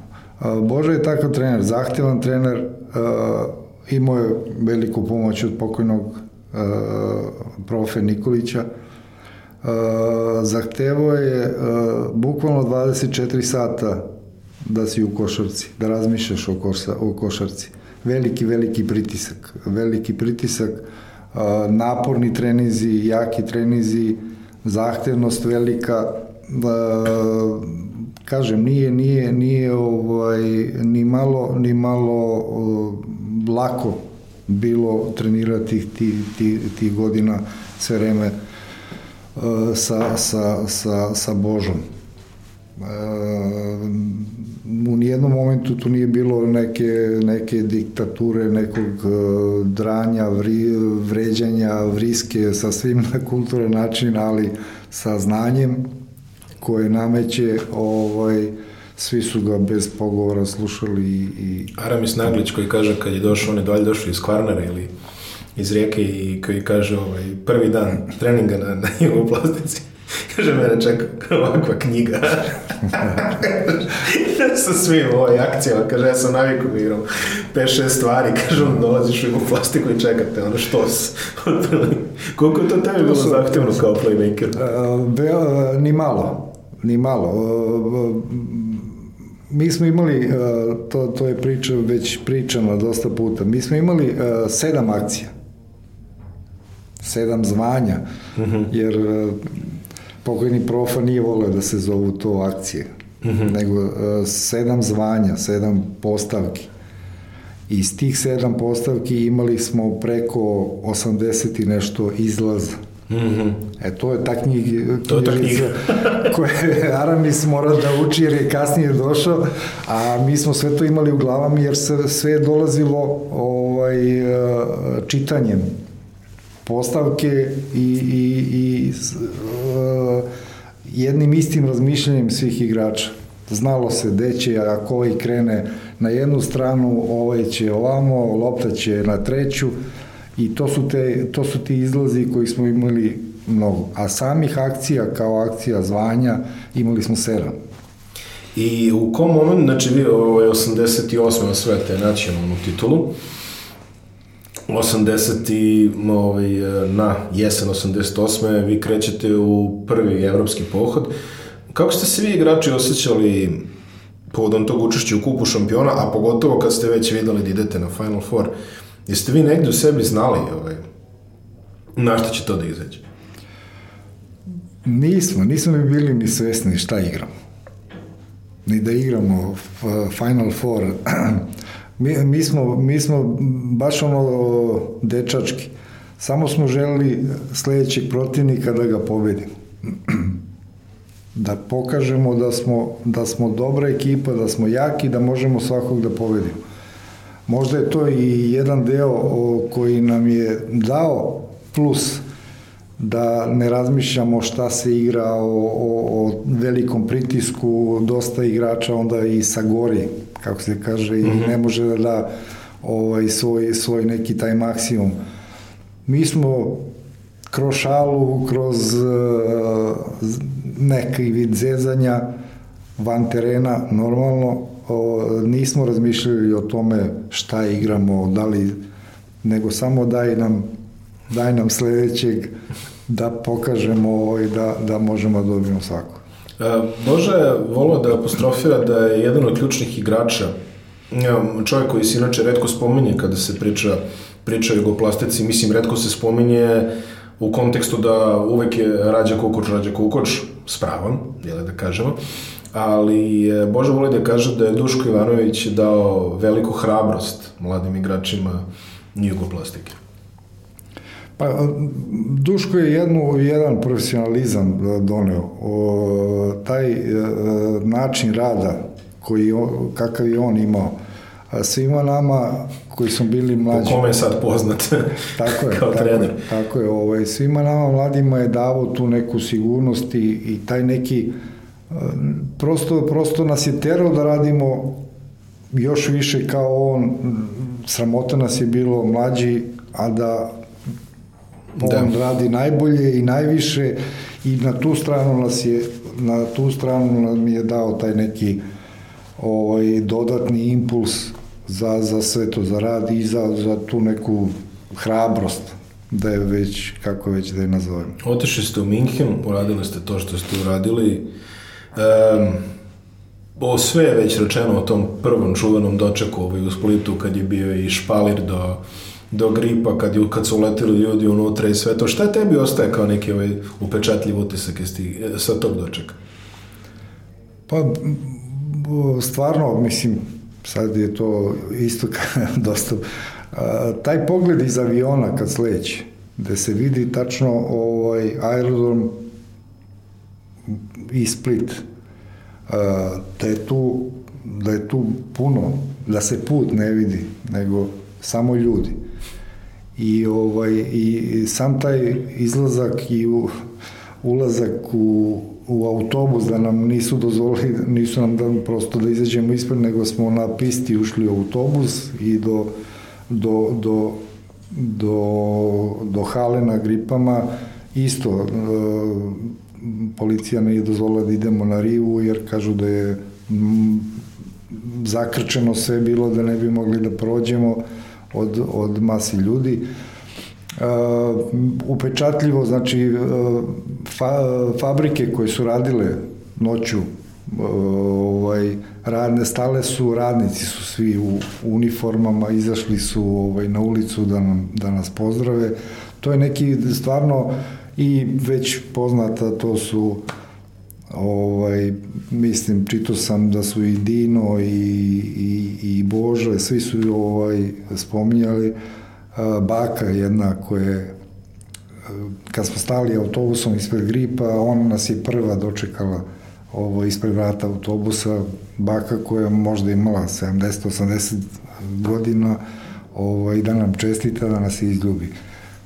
Uh, Bože je takav trener, zahtevan trener, uh, imao je veliku pomoć od pokojnog profe Nikolića, zahtevao je bukvalno 24 sata da si u košarci, da razmišljaš o, koša, o košarci. Veliki, veliki pritisak. Veliki pritisak, naporni trenizi, jaki trenizi, zahtevnost velika, kažem, nije, nije, nije ovaj, ni malo, ni malo lako bilo trenirati tih, tih, tih godina sve vreme uh, sa, sa, sa, sa Božom. Uh, u nijednom momentu tu nije bilo neke, neke diktature, nekog uh, dranja, vri, vređanja, vriske, sa svim na kulturan način, ali sa znanjem koje nameće ovaj, svi su ga bez pogovora slušali i... i... Aramis Naglić koji kaže kad je došao, on je dalje došao iz Kvarnera ili iz rijeke i koji kaže ovaj, prvi dan treninga na, na jugoplastici Kaže, mene čeka ovakva knjiga. sa svim ovoj akcijama, kaže, ja sam naviku da igram 5-6 stvari, kaže, on dolaziš u plastiku i čekate, ono što s... Koliko je to tebi bilo zahtevno kao playmaker? Uh, be, uh, ni malo, ni malo. Mi smo imali, uh, to, to je priča već pričano dosta puta, mi smo imali uh, sedam akcija, sedam zvanja, uh mhm. -huh. jer uh, pokojni profa nije voleo da se zovu to akcije, uh mhm. -huh. nego sedam zvanja, sedam postavki. Iz tih sedam postavki imali smo preko 80 i nešto izlaza. Mm -hmm. E, to je ta knjiga, to je ta knjiga. koje Aramis mora da uči jer je kasnije došao, a mi smo sve to imali u glavama jer se sve je dolazilo ovaj, e, čitanjem postavke i, i, i uh, jednim istim razmišljanjem svih igrača. Znalo se gde će, ako ovaj krene na jednu stranu, ovaj će ovamo, lopta će na treću, I to su, te, to su ti izlazi koji smo imali mnogo. A samih akcija kao akcija zvanja imali smo sedam. I u kom momentu, znači vi je 88. osvajate nacionalnu titulu, 80. i ovaj, na jesen 88. vi krećete u prvi evropski pohod. Kako ste se vi igrači osjećali povodom tog učešća u kupu šampiona, a pogotovo kad ste već videli da idete na Final Four, jeste vi negde u sebi znali ovaj, na šta će to da izađe? Nismo, nismo mi bili ni svesni šta igramo. Ni da igramo Final Four. mi, mi, smo, mi smo baš ono dečački. Samo smo želeli sledećeg protivnika da ga pobedimo. da pokažemo da smo, da smo dobra ekipa, da smo jaki, da možemo svakog da pobedimo. Možda je to i jedan deo koji nam je dao plus da ne razmišljamo šta se igra o, o, o velikom pritisku, dosta igrača onda i sagori, kako se kaže, mm -hmm. i mhm. ne može da da ovaj, svoj, svoj neki taj maksimum. Mi smo kroz šalu, kroz uh, neki vid zezanja van terena, normalno, o, nismo razmišljali o tome šta igramo, da li, nego samo daj nam, daj nam sledećeg da pokažemo ovaj, da, da možemo da dobijemo svako. E, Bože je volio da apostrofira da je jedan od ključnih igrača, čovjek koji se inače redko spominje kada se priča, priča o jugoplastici, mislim, redko se spominje u kontekstu da uvek je Rađa Kukoč, Rađa Kukoč, spravan, jel da kažemo, ali Bože voli da kaže da je Duško Ivanović dao veliku hrabrost mladim igračima jugoplastike. Pa, Duško je jednu, jedan profesionalizam doneo. O, taj e, način rada koji, kakav je on imao, svima nama koji smo bili mlađi. Po kome je sad poznat tako je, kao tako trener. Tako je, ovaj, svima nama mladima je davo tu neku sigurnost i, i taj neki prosto, prosto nas je terao da radimo još više kao on, sramota nas je bilo mlađi, a da on da. radi najbolje i najviše i na tu stranu nas je na tu stranu nam je dao taj neki ovaj dodatni impuls za, za sve to, za rad i za, za tu neku hrabrost da je već, kako već da je nazovem. Otešli ste u Minhen, uradili ste to što ste uradili. Um, o sve je već rečeno o tom prvom čuvenom dočeku ovaj, u Splitu kad je bio i špalir do do gripa, kad, ju, kad su uletili ljudi unutra i sve to. Šta tebi ostaje kao neki ovaj upečatljiv utisak sti, sa tog dočeka? Pa, stvarno, mislim, sad je to isto dosta... A, taj pogled iz aviona kad sleće, gde se vidi tačno ovaj aerodrom i Split, a, da je tu da je tu puno, da se put ne vidi, nego samo ljudi. I, ovaj, i sam taj izlazak i u, ulazak u, u autobus da nam nisu dozvolili, nisu nam da prosto da izađemo ispred, nego smo na pisti ušli u autobus i do, do, do, do, do hale na gripama isto policija nije dozvolila da idemo na rivu jer kažu da je m, zakrčeno sve bilo da ne bi mogli da prođemo od, od masi ljudi. Uh, upečatljivo, znači uh, fa, fabrike koje su radile noću uh, ovaj, radne stale su, radnici su svi u, uniformama, izašli su ovaj, na ulicu da, nam, da nas pozdrave. To je neki stvarno i već poznata, to su ovaj, mislim, čito sam da su i Dino i, i, i Bože, svi su ovaj, spominjali, baka jedna koja je kad smo stali autobusom ispred gripa, ona nas je prva dočekala ovo, ispred vrata autobusa, baka koja možda imala 70-80 godina ovaj, da nam čestita, da nas izljubi.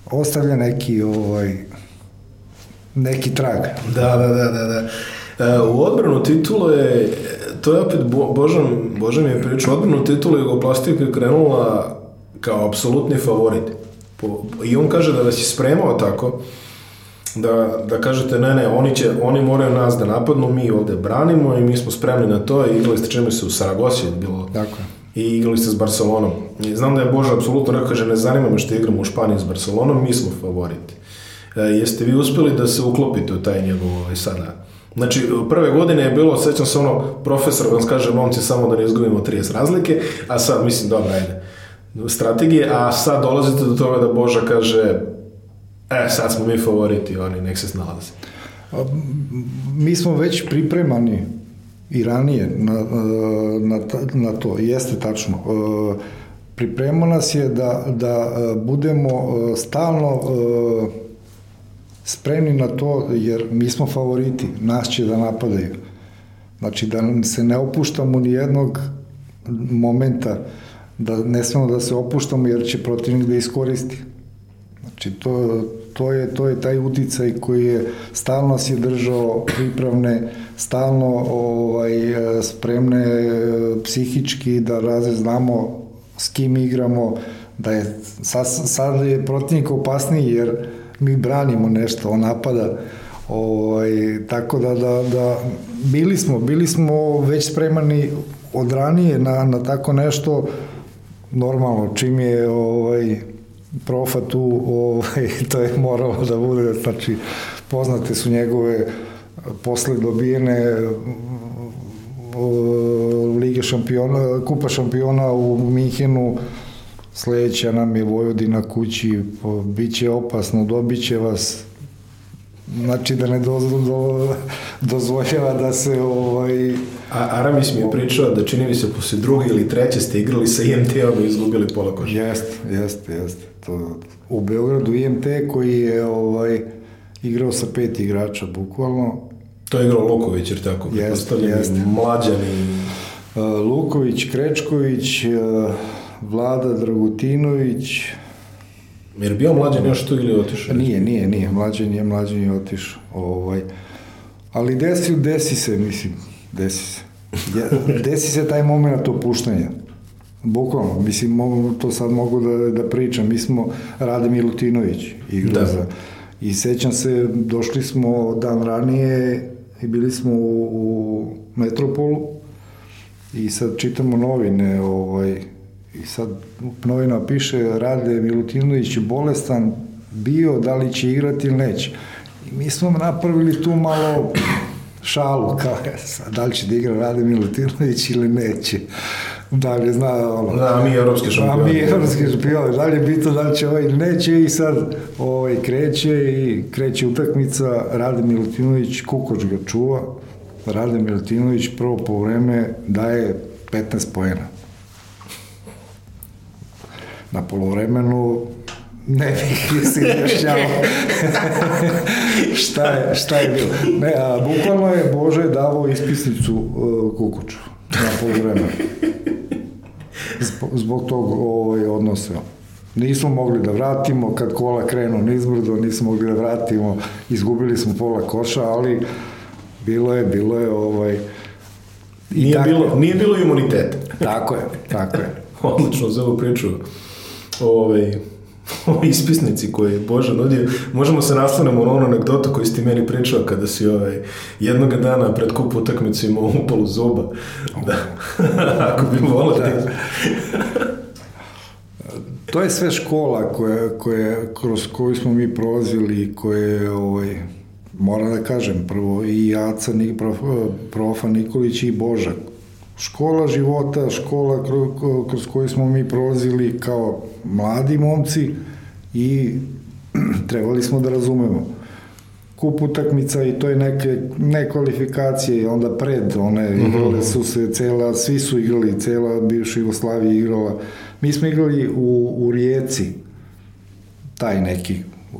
Ostavlja neki ovaj, neki trag. Da, da, da, da. da. E, u odbranu titule, to je opet, Bo, Božan, Božan je pričao, odbranu titule Jugoplastika je krenula kao apsolutni favorit. Po, I on kaže da vas je spremao tako, da, da kažete ne, ne, oni, će, oni moraju nas da napadnu, mi ovde branimo i mi smo spremni na to i igrali ste čemu se u Saragosi bilo. Tako I igrali ste s Barcelonom. I znam da je Boža apsolutno rekao, kaže, ne zanima me što igramo u Španiji s Barcelonom, mi smo favoriti. E, jeste vi uspeli da se uklopite u taj njegov ovaj, sada Znači, prve godine je bilo, sećam se ono, profesor vam kaže, momci, samo da ne izgubimo 30 razlike, a sad, mislim, dobro, ajde, strategije, a sad dolazite do toga da Boža kaže, e, sad smo mi favoriti, oni, nek se snalaze. Mi smo već pripremani i ranije na, na, na to, jeste tačno. Pripremao nas je da, da budemo stalno spremni na to, jer mi smo favoriti, nas će da napadaju. Znači, da se ne opuštamo ni jednog momenta, da ne smemo da se opuštamo, jer će protivnik da iskoristi. Znači, to, to, je, to je taj uticaj koji je stalno si držao pripravne, stalno ovaj, spremne psihički da raze znamo s kim igramo, da je sad, sad je protivnik opasniji jer mi branimo nešto, on napada. Ovaj, tako da, da, da bili smo, bili smo već spremani od ranije na, na tako nešto normalno čim je ovaj, profa tu ovaj, to je moralo da bude znači poznate su njegove posle dobijene Lige šampiona, Kupa šampiona u Minhenu sledeća nam je Vojvodina kući, bit će opasno, dobit će vas, znači da ne do, do, dozvoljava da se ovaj... A Aramis mi je pričao da čini mi se posle druge ili treće ste igrali sa IMT-om i izgubili pola koša. Jeste, jeste, jeste. To, u Beogradu IMT koji je ovaj, igrao sa pet igrača, bukvalno. To je igrao Luković, jer tako? Jeste, jeste. Mlađani. Luković, Krečković, Vlada Dragutinović. Jer bio mlađan još tu ili otišao? Nije, nije, nije. Mlađan je, mlađan je otišao. Ovaj. Ali desi, desi se, mislim, desi se. desi se taj moment opuštanja. Bukvalno, mislim, to sad mogu da, da pričam. Mi smo Rade Milutinović igrao da. za... I sećam se, došli smo dan ranije i bili smo u, u Metropolu i sad čitamo novine, ovaj, I sad novina piše Rade Milutinović bolestan bio, da li će igrati ili neće. I mi smo napravili tu malo šalu, kao sad, da li će da igra Rade Milutinović ili neće. Da li zna ono... Da, mi evropski šampioni. A mi evropski šampioni, da li je bitno da li će ovaj ili neće i sad ovaj kreće i kreće utakmica, Rade Milutinović, Kukoč ga čuva, Rade Milutinović prvo po vreme daje 15 poena na polovremenu ne bih izjašnjavao šta, je, šta je bilo. Ne, a bukvalno je Bože davo ispisnicu uh, Kukuću na polovremenu. Zbog, zbog tog ovaj, odnosa. Nismo mogli da vratimo, kad kola krenu nizbrdo, nismo mogli da vratimo, izgubili smo pola koša, ali bilo je, bilo je ovaj, I nije, tako, bilo, nije bilo imuniteta. Tako je, tako je. Odlično za ovu priču ovaj, o ispisnici koje je Boža nudio, možemo se nastavnemo na onu anegdotu koju si ti meni pričao kada si ovaj, jednog dana pred kup utakmicu imao upalu zuba. Da. Ako bi volio da. to je sve škola koja, koja, kroz koju smo mi prolazili, koje ovaj, moram da kažem, prvo i Aca, prof, profa Nikolić i Boža, škola života, škola kroz koju smo mi prolazili kao mladi momci i trebali smo da razumemo kup utakmica i to je neke ne kvalifikacije i onda pred one mhm. igrale su se cela, svi su igrali, cela bivša Jugoslavija igrala. Mi smo igrali u, u Rijeci taj neki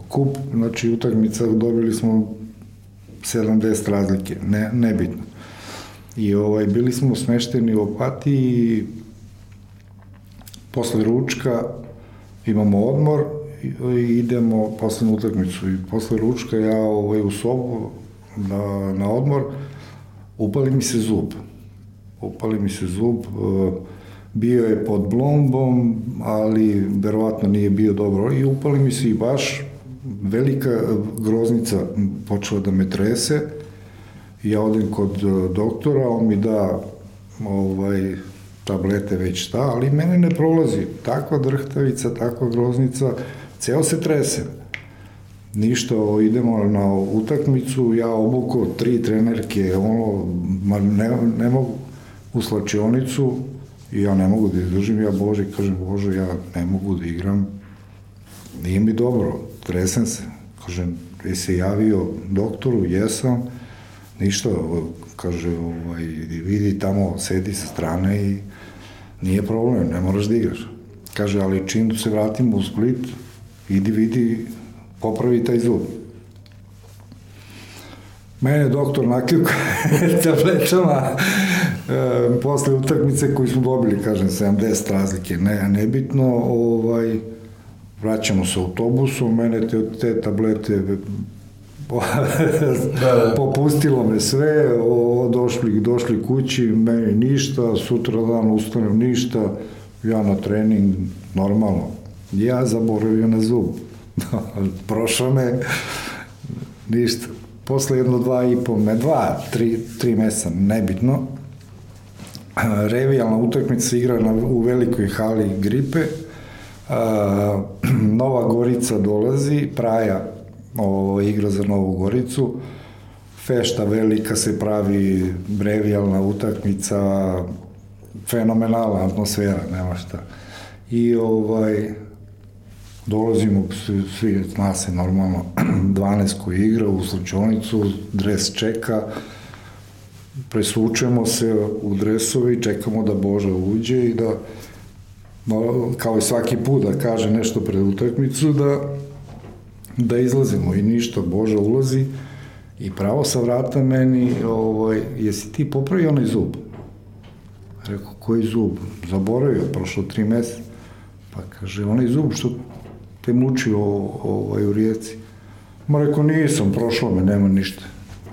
kup, znači utakmica dobili smo 70 razlike, ne, nebitno. I ovaj, bili smo smešteni u Opatiji, posle ručka imamo odmor i idemo posle utakmicu. I posle ručka ja ovaj, u sobu na, na odmor upali mi se zub. Upali mi se zub, e, bio je pod blombom, ali verovatno nije bio dobro. I upali mi se i baš velika groznica počela da me trese ja odem kod e, doktora, on mi da ovaj, tablete već šta, ali mene ne prolazi. Takva drhtavica, takva groznica, ceo se trese. ništa, idemo na utakmicu, ja obuko tri trenerke, ono, ma ne, ne mogu u slačionicu i ja ne mogu da izdržim, ja Bože, kažem, Bože, ja ne mogu da igram, nije mi dobro, tresem se, kažem, je se javio doktoru, jesam, ništa, kaže, ovaj, vidi tamo, sedi sa strane i nije problem, ne moraš da igraš. Kaže, ali čim se vratimo u Split, idi vidi, popravi taj zub. Mene doktor nakljuka tabletama e, posle utakmice koju smo dobili, kažem, 70 razlike, ne, nebitno, ovaj, vraćamo se autobusom, mene te, te tablete. popustilo me sve, o, došli, došli kući, meni ništa, sutra dan ustanem ništa, ja na trening, normalno. Ja zaboravio na zub. Prošao me, ništa. Posle jedno dva i po, me dva, tri, tri mesa, nebitno. Revijalna utakmica igra na, u velikoj hali gripe. A, Nova Gorica dolazi, Praja ovo, igra za Novu Goricu. Fešta velika se pravi, brevijalna utakmica, fenomenalna atmosfera, nema šta. I ovaj, dolazimo, svi, svi zna se normalno, 12 koji igra u slučajnicu, dres čeka, presvučemo se u dresovi, čekamo da Boža uđe i da, kao i svaki put da kaže nešto pred utakmicu, da da izlazimo i ništa, Boža ulazi i pravo sa vrata meni, ovaj, jesi ti popravio onaj zub? Rekao, koji zub? Zaboravio, prošlo tri meseca. Pa kaže, onaj zub što te muči o, ovaj, u rijeci. Ma rekao, nisam, prošlo me, nema ništa.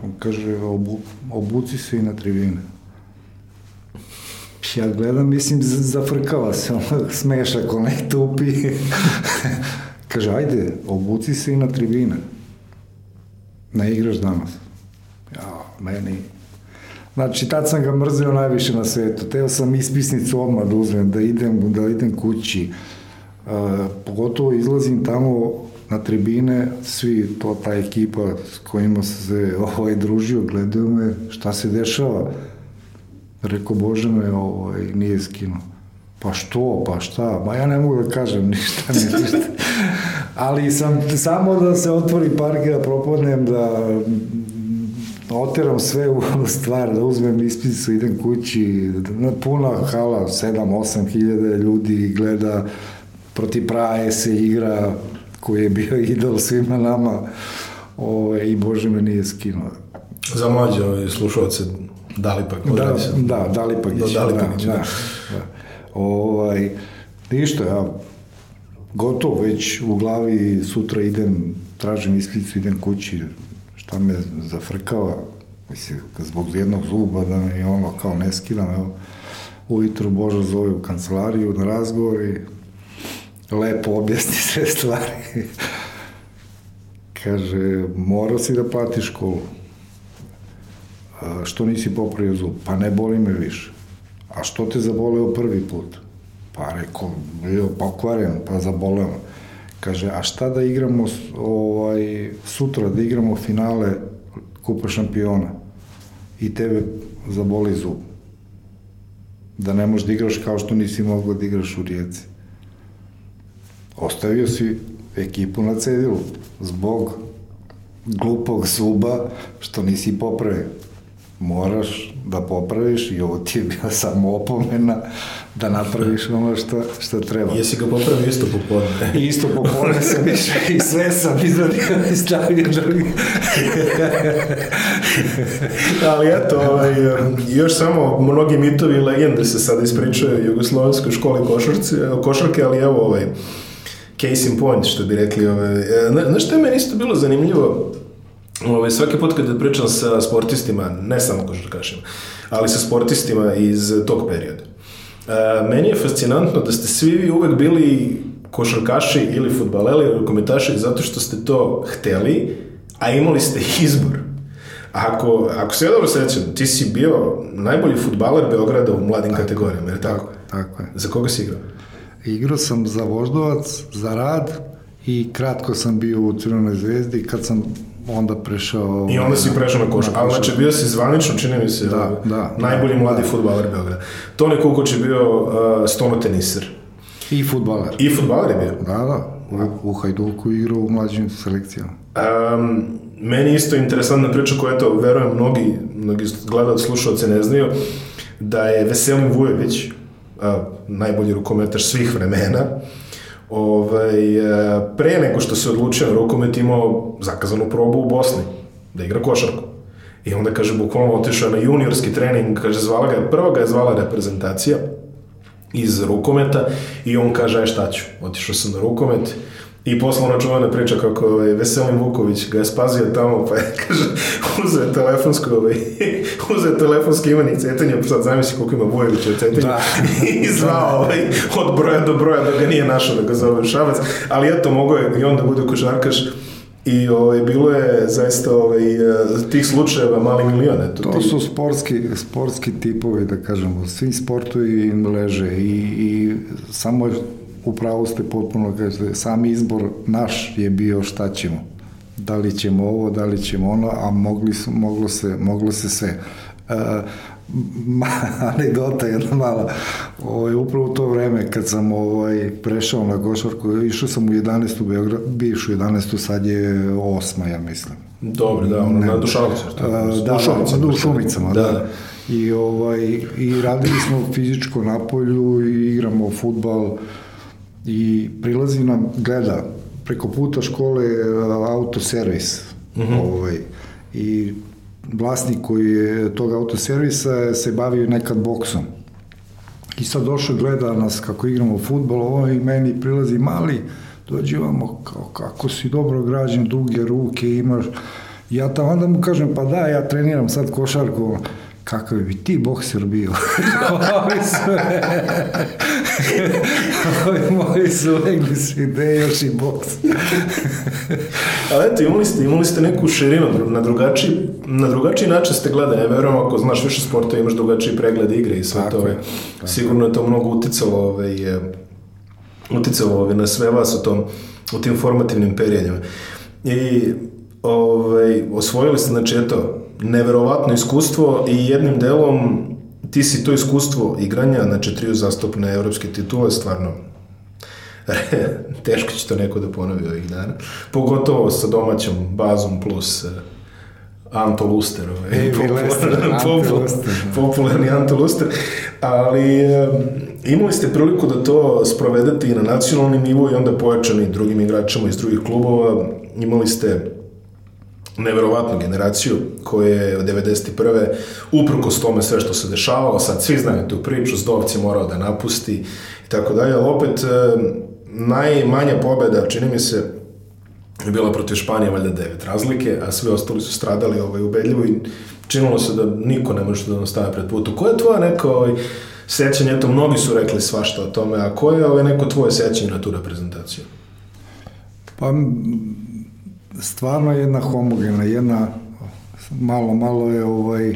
On kaže, obu, obuci se i na tribine. Ja gledam, mislim, zafrkava se, ono, smešak, onaj tupi. Kaže, ajde, obuci se i na tribine. Ne igraš danas. Ja, meni... Znači, tad sam ga mrzio najviše na svetu. Teo sam ispisnicu odmah da uzmem, da idem, da idem kući. Uh, pogotovo izlazim tamo na tribine, svi, to ta ekipa s kojima se ovaj, družio, gledaju me, šta se dešava. Rekao, Bože me, ovaj, nije skinuo. Pa što, pa šta, ma ja ne mogu da kažem ništa, ništa. Ali sam samo da se otvori parkira, da propodnem, da oteram sve u stvar, da uzmem ispisu, idem kući, puna hala, 7-8 hiljada ljudi gleda, protiv Praje se igra, koji je bio idol svima nama, o, i Bože me nije skinuo. Za mlađe ove slušalce, Dalipak, da, da, Dalipak, da, Dalipak, da, da, da. Ovaj, ništa, ja gotovo već u glavi sutra idem, tražim iskricu, idem kući, šta me zafrkava, mislim, zbog jednog zuba da me ono kao ne skidam, evo, ujutru Boža zove u kancelariju na razgovor i lepo objasni sve stvari. Kaže, morao si da platiš školu. A, što nisi popravio zub? Pa ne boli me više. A što te zaboleo prvi put? Pa rekao, bio pokvaren, pa zaboleo. Kaže, a šta da igramo ovaj, sutra, da igramo finale Kupa šampiona i tebe zaboli zub. Da ne možeš da igraš kao što nisi mogla da igraš u Rijeci. Ostavio si ekipu na cedilu zbog glupog zuba što nisi popravio moraš da popraviš i ovo ti je bila samo opomena da napraviš ono što, što treba. Jesi ga popravio isto popodne? isto popodne sam išao i sve sam izradio i stavio drugi. ali eto, ovaj, još samo mnogi mitovi i legende se sad ispričaju u Jugoslovenskoj školi košarci, košarke, ali evo ovaj, case in point, što bi rekli. Ovaj, znaš što je meni isto bilo zanimljivo? Ove, ovaj, svaki put kada pričam sa sportistima, ne samo košarkašima, ali sa sportistima iz tog perioda, e, meni je fascinantno da ste svi vi uvek bili košarkaši ili futbaleri ili komentaši zato što ste to hteli, a imali ste izbor. Ako, ako se ja dobro sećam, ti si bio najbolji futbaler Beograda u mladim tako, kategorijama, je tako? Tako je. Za koga si igrao? Igrao sam za Voždovac, za Rad i kratko sam bio u Crvenoj zvezdi kad sam onda prešao... I onda si prešao na košarku. Ali znači bio si zvanično, čini mi se, Da, ovaj, da, najbolji da, mladi da. futbaler Beograda. Toni Kukoč je bio uh, stonoteniser. I futbaler. I futbaler je bio. Da, da. U, u Hajduku igrao u mlađim selekcijama. Um, meni isto interesantna priča koja to, verujem, mnogi, mnogi gledalci, slušalci ne znaju, da je Veselin Vujović, a, najbolji rukometaš svih vremena, ovaj, a, pre nego što se odlučio na rukomet imao zakazanu probu u Bosni, da igra košarku. I onda, kaže, bukvalno otišao na juniorski trening, kaže, zvala ga, prvo ga je zvala reprezentacija, iz rukometa i on kaže, aj šta ću, otišao sam na rukomet i posle ona čuvena priča kako ovaj, Veselin Vuković ga je spazio tamo, pa je, kaže, uzeo je telefonsku, ovaj, uzeo je telefonski imenik Cetinja, pa sad zamisli koliko ima Vujovića od Cetinja, Da. i zvao ovaj, od broja do broja da ga nije našao da ga zove Šabac, ali eto, mogao je i on da bude košarkaš. I ovaj, bilo je zaista ovaj, eh, tih slučajeva mali milion, eto, To ti- su sportski, sportski tipovi, da kažemo, svi sportovi im leže i, i samo je, upravo ste potpuno kažete, sami izbor naš je bio šta ćemo. Da li ćemo ovo, da li ćemo ono, a mogli su, moglo, se, moglo se sve. E, ma, anegdota jedna mala. Ovaj, upravo u to vreme kad sam ovaj, prešao na košarku, išao sam u 11. u Beograd, bivšu 11. sad je 8. ja mislim. Dobro, da, ono, na Dušanovicu. A, Da, da, u Šumicama, Da, da. I, ovaj, I radili smo fizičko na polju i igramo futbal i prilazi nam, gleda, preko puta škole je autoservis. ovaj, I vlasnik koji je tog autoservisa se bavio nekad boksom. I sad došao gleda nas kako igramo futbol, ovo i meni prilazi mali, dođi vamo, kao kako si dobro građen, duge ruke imaš. Ja tam onda mu kažem, pa da, ja treniram sad košarku, kakav bi ti bokser bio? Ovi su, ovi moji su svi, gde još i boks? Ali eto, imali ste, imali ste neku širinu, na drugačiji, na drugačiji način ste gledali, ja verujem ako znaš više sporta, imaš drugačiji pregled igre i sve to. je, Sigurno je to mnogo uticalo, ovaj, e, uticalo ovaj, na sve vas u, tom, u tim formativnim periodima. I ovaj, osvojili ste, znači, eto, neverovatno iskustvo i jednim delom ti si to iskustvo igranja, znači triju zastupne evropske titule, stvarno teško će to neko da ponovi ovih dana. Pogotovo sa domaćom bazom plus uh, Anto Luster. Ovaj, popularni- da. Popularni Anto Luster. Ali um, imali ste priliku da to sprovedete i na nacionalnom nivou i onda pojačani drugim igračima iz drugih klubova. Imali ste neverovatnu generaciju koja je od 91. uprkos tome sve što se dešavalo, sad svi znaju tu priču, Zdovc je morao da napusti i tako dalje, ali opet e, najmanja pobeda, čini mi se, je bila protiv Španije, valjda devet razlike, a svi ostali su stradali ovaj, ubedljivo i činilo se da niko ne može da nam stave pred putu. Koje je tvoje neko ovaj, sećanje, eto, mnogi su rekli svašta o tome, a koje je ovaj, neko tvoje sećanje na tu reprezentaciju? Pa stvarno jedna homogena, jedna malo, malo je ovaj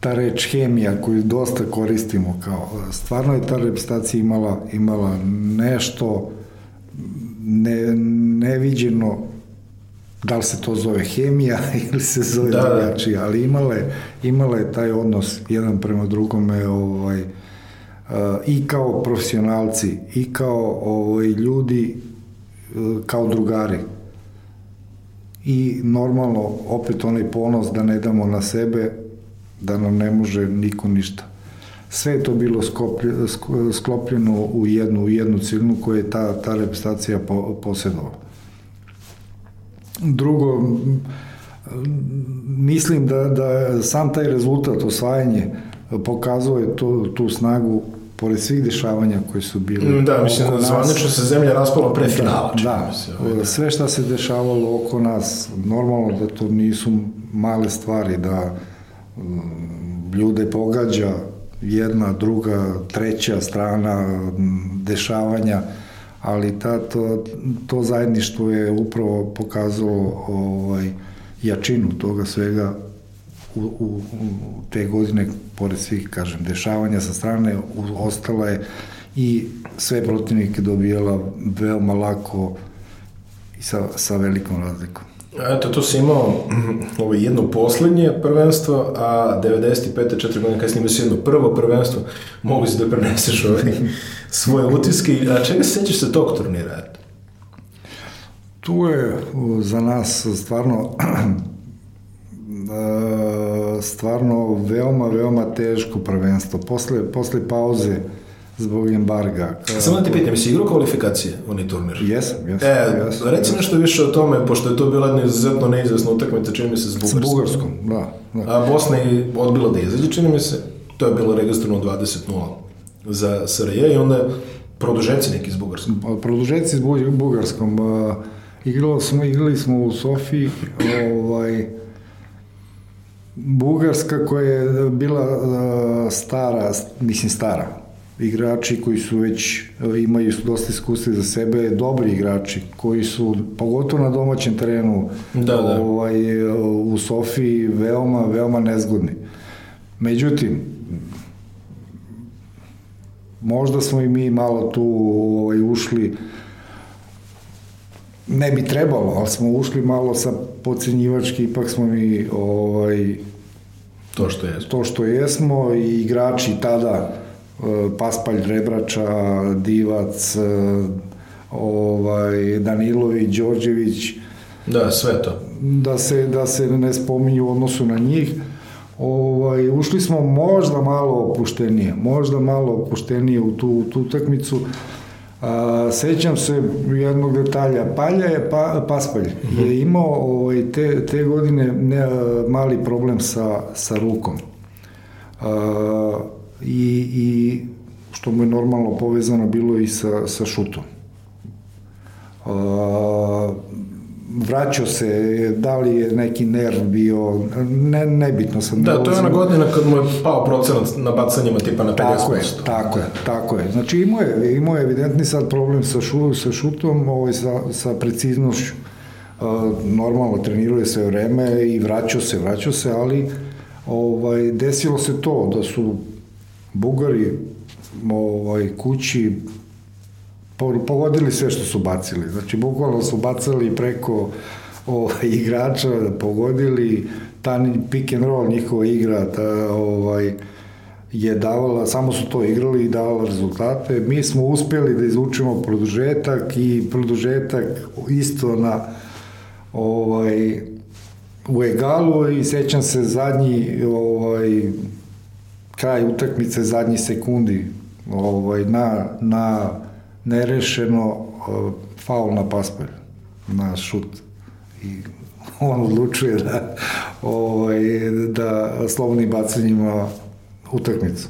ta reč hemija koju dosta koristimo kao stvarno je ta reprezentacija imala imala nešto ne, neviđeno da li se to zove hemija ili se zove Da, da. drugačije, ali imala je, imala je taj odnos jedan prema drugome ovaj, uh, i kao profesionalci i kao ovaj, ljudi uh, kao drugari i normalno opet onaj ponos da ne damo na sebe da nam ne može niko ništa. Sve je to bilo sklopljeno u jednu, u jednu cilinu koju je ta, ta reprezentacija po, posjedovala drugo mislim da, da sam taj rezultat osvajanje pokazuje to, tu snagu pored svih dešavanja koji su bili Da, mislim, oko nas. zvanično se zemlja raspala pre finala. Da, ovaj, da, sve šta se dešavalo oko nas, normalno da to nisu male stvari, da mm, ljude pogađa jedna, druga, treća strana mm, dešavanja, ali ta, to, to zajedništvo je upravo pokazalo ovaj, jačinu toga svega u, u, u te godine, pored svih, kažem, dešavanja sa strane, u, ostala je i sve protivnike dobijala veoma lako i sa, sa velikom razlikom. Eto, tu si imao ovo jedno poslednje prvenstvo, a 95. četiri godine kasnije imao si jedno prvo prvenstvo, mogu si da preneseš ovaj, svoje utiske. A čega se sećaš sa tog turnira? Tu je za nas stvarno stvarno veoma, veoma teško prvenstvo. Posle, posle pauze zbog embarga. Samo da ti pitam, jesi igrao kvalifikacije u onaj turnir? Jesam, jesam. E, jes, reci jes. nešto više o tome, pošto je to bila jedna izuzetno neizvesna utakmica, čini mi se, s S Bugarskom. Bugarskom, da. da. A Bosna je odbila da izađe, čini mi se. To je bilo registrovano 20-0 za SRJ i onda produženci neki s Bugarskom. Produžeci s Bu- Bugarskom. Igrali smo, igrali smo u Sofiji, ovaj, Bugarska koja je bila stara, mislim stara, igrači koji su već imaju dosta iskustva za sebe, dobri igrači koji su pogotovo na domaćem terenu Da, da. ovaj u Sofiji veoma veoma nezgodni. Međutim možda smo i mi malo tu ovaj ušli ne bi trebalo, ali smo ušli malo sa pocenjivački, ipak smo mi ovaj, To što je. to što jesmo i igrači tada e, Paspalj Rebrača, Divac, e, ovaj, Danilović, Đorđević, Da, sve to. da se, da se ne spominju u odnosu na njih. Ovaj, ušli smo možda malo opuštenije, možda malo opuštenije u tu, tu utakmicu. A, sećam se jednog detalja, Palja je, pa, Paspalj je imao ovaj, te, te godine ne, mali problem sa, sa rukom. A, i, I što mu je normalno povezano bilo i sa, sa šutom. A, vraćao se, da li je neki nerv bio, ne, nebitno sam. Da, to je ona godina kad mu je pao procenat na bacanjima tipa na 50%. Tako je, tako je, tako je. Znači imao je, imao je evidentni sad problem sa, šu, sa šutom, ovaj, sa, sa preciznošću. Uh, normalno trenirao je sve vreme i vraćao se, vraćao se, ali ovaj, desilo se to da su Bugari ovaj, kući pogodili sve što su bacili. Znači, bukvalno su bacali preko ovaj, igrača, pogodili, ta pick and roll njihova igra, ta, ovaj, je davala, samo su to igrali i davala rezultate. Mi smo uspjeli da izvučemo produžetak i produžetak isto na ovaj, u egalu i sećam se zadnji ovaj, kraj utakmice, zadnji sekundi ovaj, na, na nerešeno uh, faul na paspalj, na šut. I on odlučuje da, ovaj, da slobodnim bacanjima utakmicu.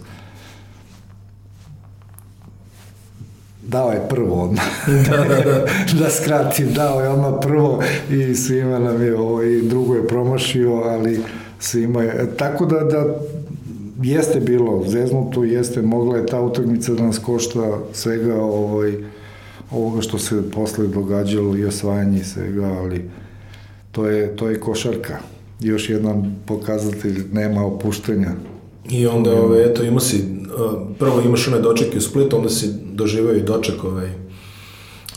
Dao je prvo odmah. da, da, da. da skratim, dao je odmah prvo i svima nam je, ovaj, drugo je promašio, ali svima je. Tako da, da jeste bilo zeznuto, jeste, mogla je ta utakmica da nas košta svega ovaj, ovoga što se posle događalo i osvajanje i svega, ali to je, to je košarka. Još jedan pokazatelj nema opuštenja. I onda, ove, eto, imao si, prvo imaš one dočeke u Splitu, onda si doživao i doček, ovaj,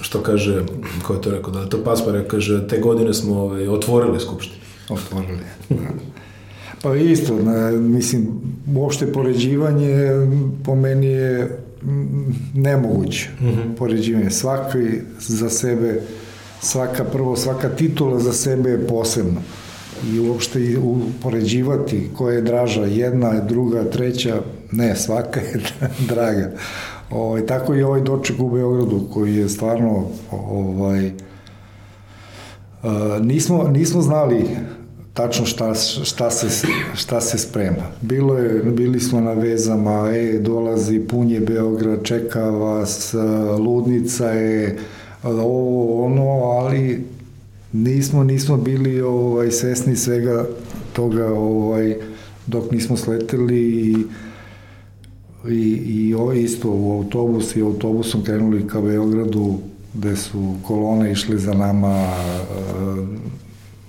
što kaže, ko je to rekao, da to Paspar, kaže, te godine smo ovaj, otvorili skupštinu. Otvorili. Da. Pa isto, na, mislim, uopšte poređivanje po meni je mm, nemoguće. Mm -hmm. Poređivanje. Svaki za sebe, svaka prvo, svaka titula za sebe je posebna. I uopšte i u, poređivati koja je draža, jedna, druga, treća, ne, svaka je draga. Ovaj, tako i ovaj doček u Beogradu koji je stvarno ovaj, Uh, nismo, nismo znali tačno šta, šta, se, šta se sprema. Bilo je, bili smo na vezama, e, dolazi punje Beograd, čeka vas, ludnica je, ovo, ono, ali nismo, nismo bili ovaj, svesni svega toga ovaj, dok nismo sleteli i i, i ovo isto u autobus i autobusom krenuli ka Beogradu gde su kolone išle za nama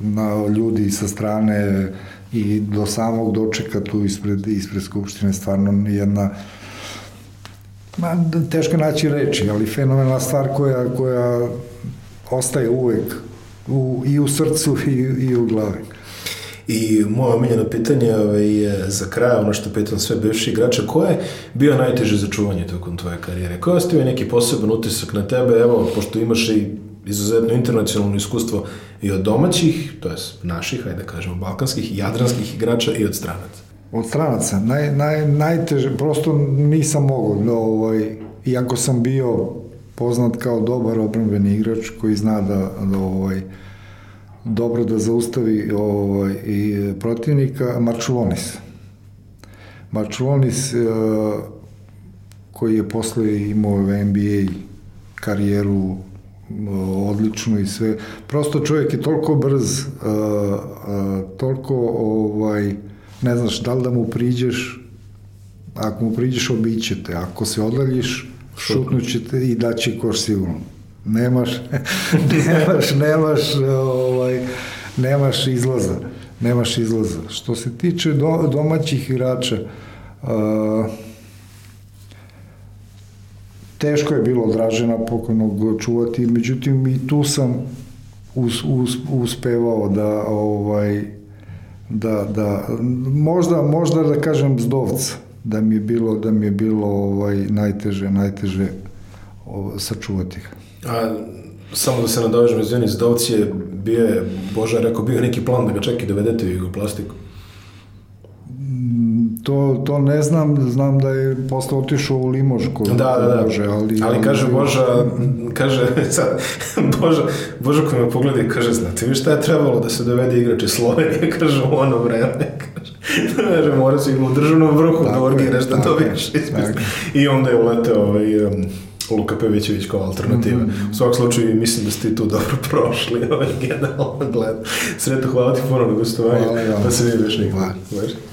na ljudi sa strane i do samog dočeka tu ispred, ispred Skupštine stvarno jedna Ma, teško naći reči, ali fenomenalna stvar koja, koja ostaje uvek u, i u srcu i, i u glavi. I moje omiljeno pitanje ovaj, je za kraj, ono što pitam sve bivši igrača, ko je bio najteže za čuvanje tokom tvoje karijere? Ko je ostavio neki poseban utisak na tebe, evo, pošto imaš i izuzetno internacionalno iskustvo i od domaćih, to je naših, ajde da kažemo, balkanskih, jadranskih igrača i od stranaca? Od stranaca, naj, naj, najteže, prosto nisam mogao, no, ovaj, iako sam bio poznat kao dobar obrambeni igrač koji zna da, da ovaj, dobro da zaustavi ovaj, i protivnika, Marčulonis. Marčulonis uh, koji je posle imao NBA karijeru odlično i sve. Prosto čovjek je toliko brz, uh, uh, toliko ovaj, ne znaš da li da mu priđeš, ako mu priđeš obićete, ako se odaljiš, šutnućete i daće koš sigurno. Nemaš, nemaš, nemaš, ovaj, nemaš izlaza. Nemaš izlaza. Što se tiče do, domaćih igrača, uh, teško je bilo Dražena pokojnog čuvati, međutim i tu sam us, us, uspevao da ovaj da, da možda, možda da kažem zdovca da mi je bilo da mi je bilo ovaj najteže najteže ovaj, sačuvati ga. A samo da se nadovežem, izvini, zdovci je bio je, Boža rekao, bio neki plan da ga čeki dovedete u Jugoplastiku to, to ne znam, znam da je posle otišao u Limož kod da, da, da. Bože, ali, ali kaže Boža, kaže sad, Boža, Boža koji me pogleda i kaže, znate vi šta je trebalo da se dovede igrač iz Slovenije, kaže u ono vreme, kaže, kaže mora se u državnom vrhu da urgiraš da dobiješ I onda je uleteo ovaj, um, Luka Pevićević kao alternativa. Mm -hmm. U svakom slučaju mislim da ste tu dobro prošli, ovaj generalno gled. Sreto, hvala ti puno na gostovanju, pa se vidiš nikad. Hvala.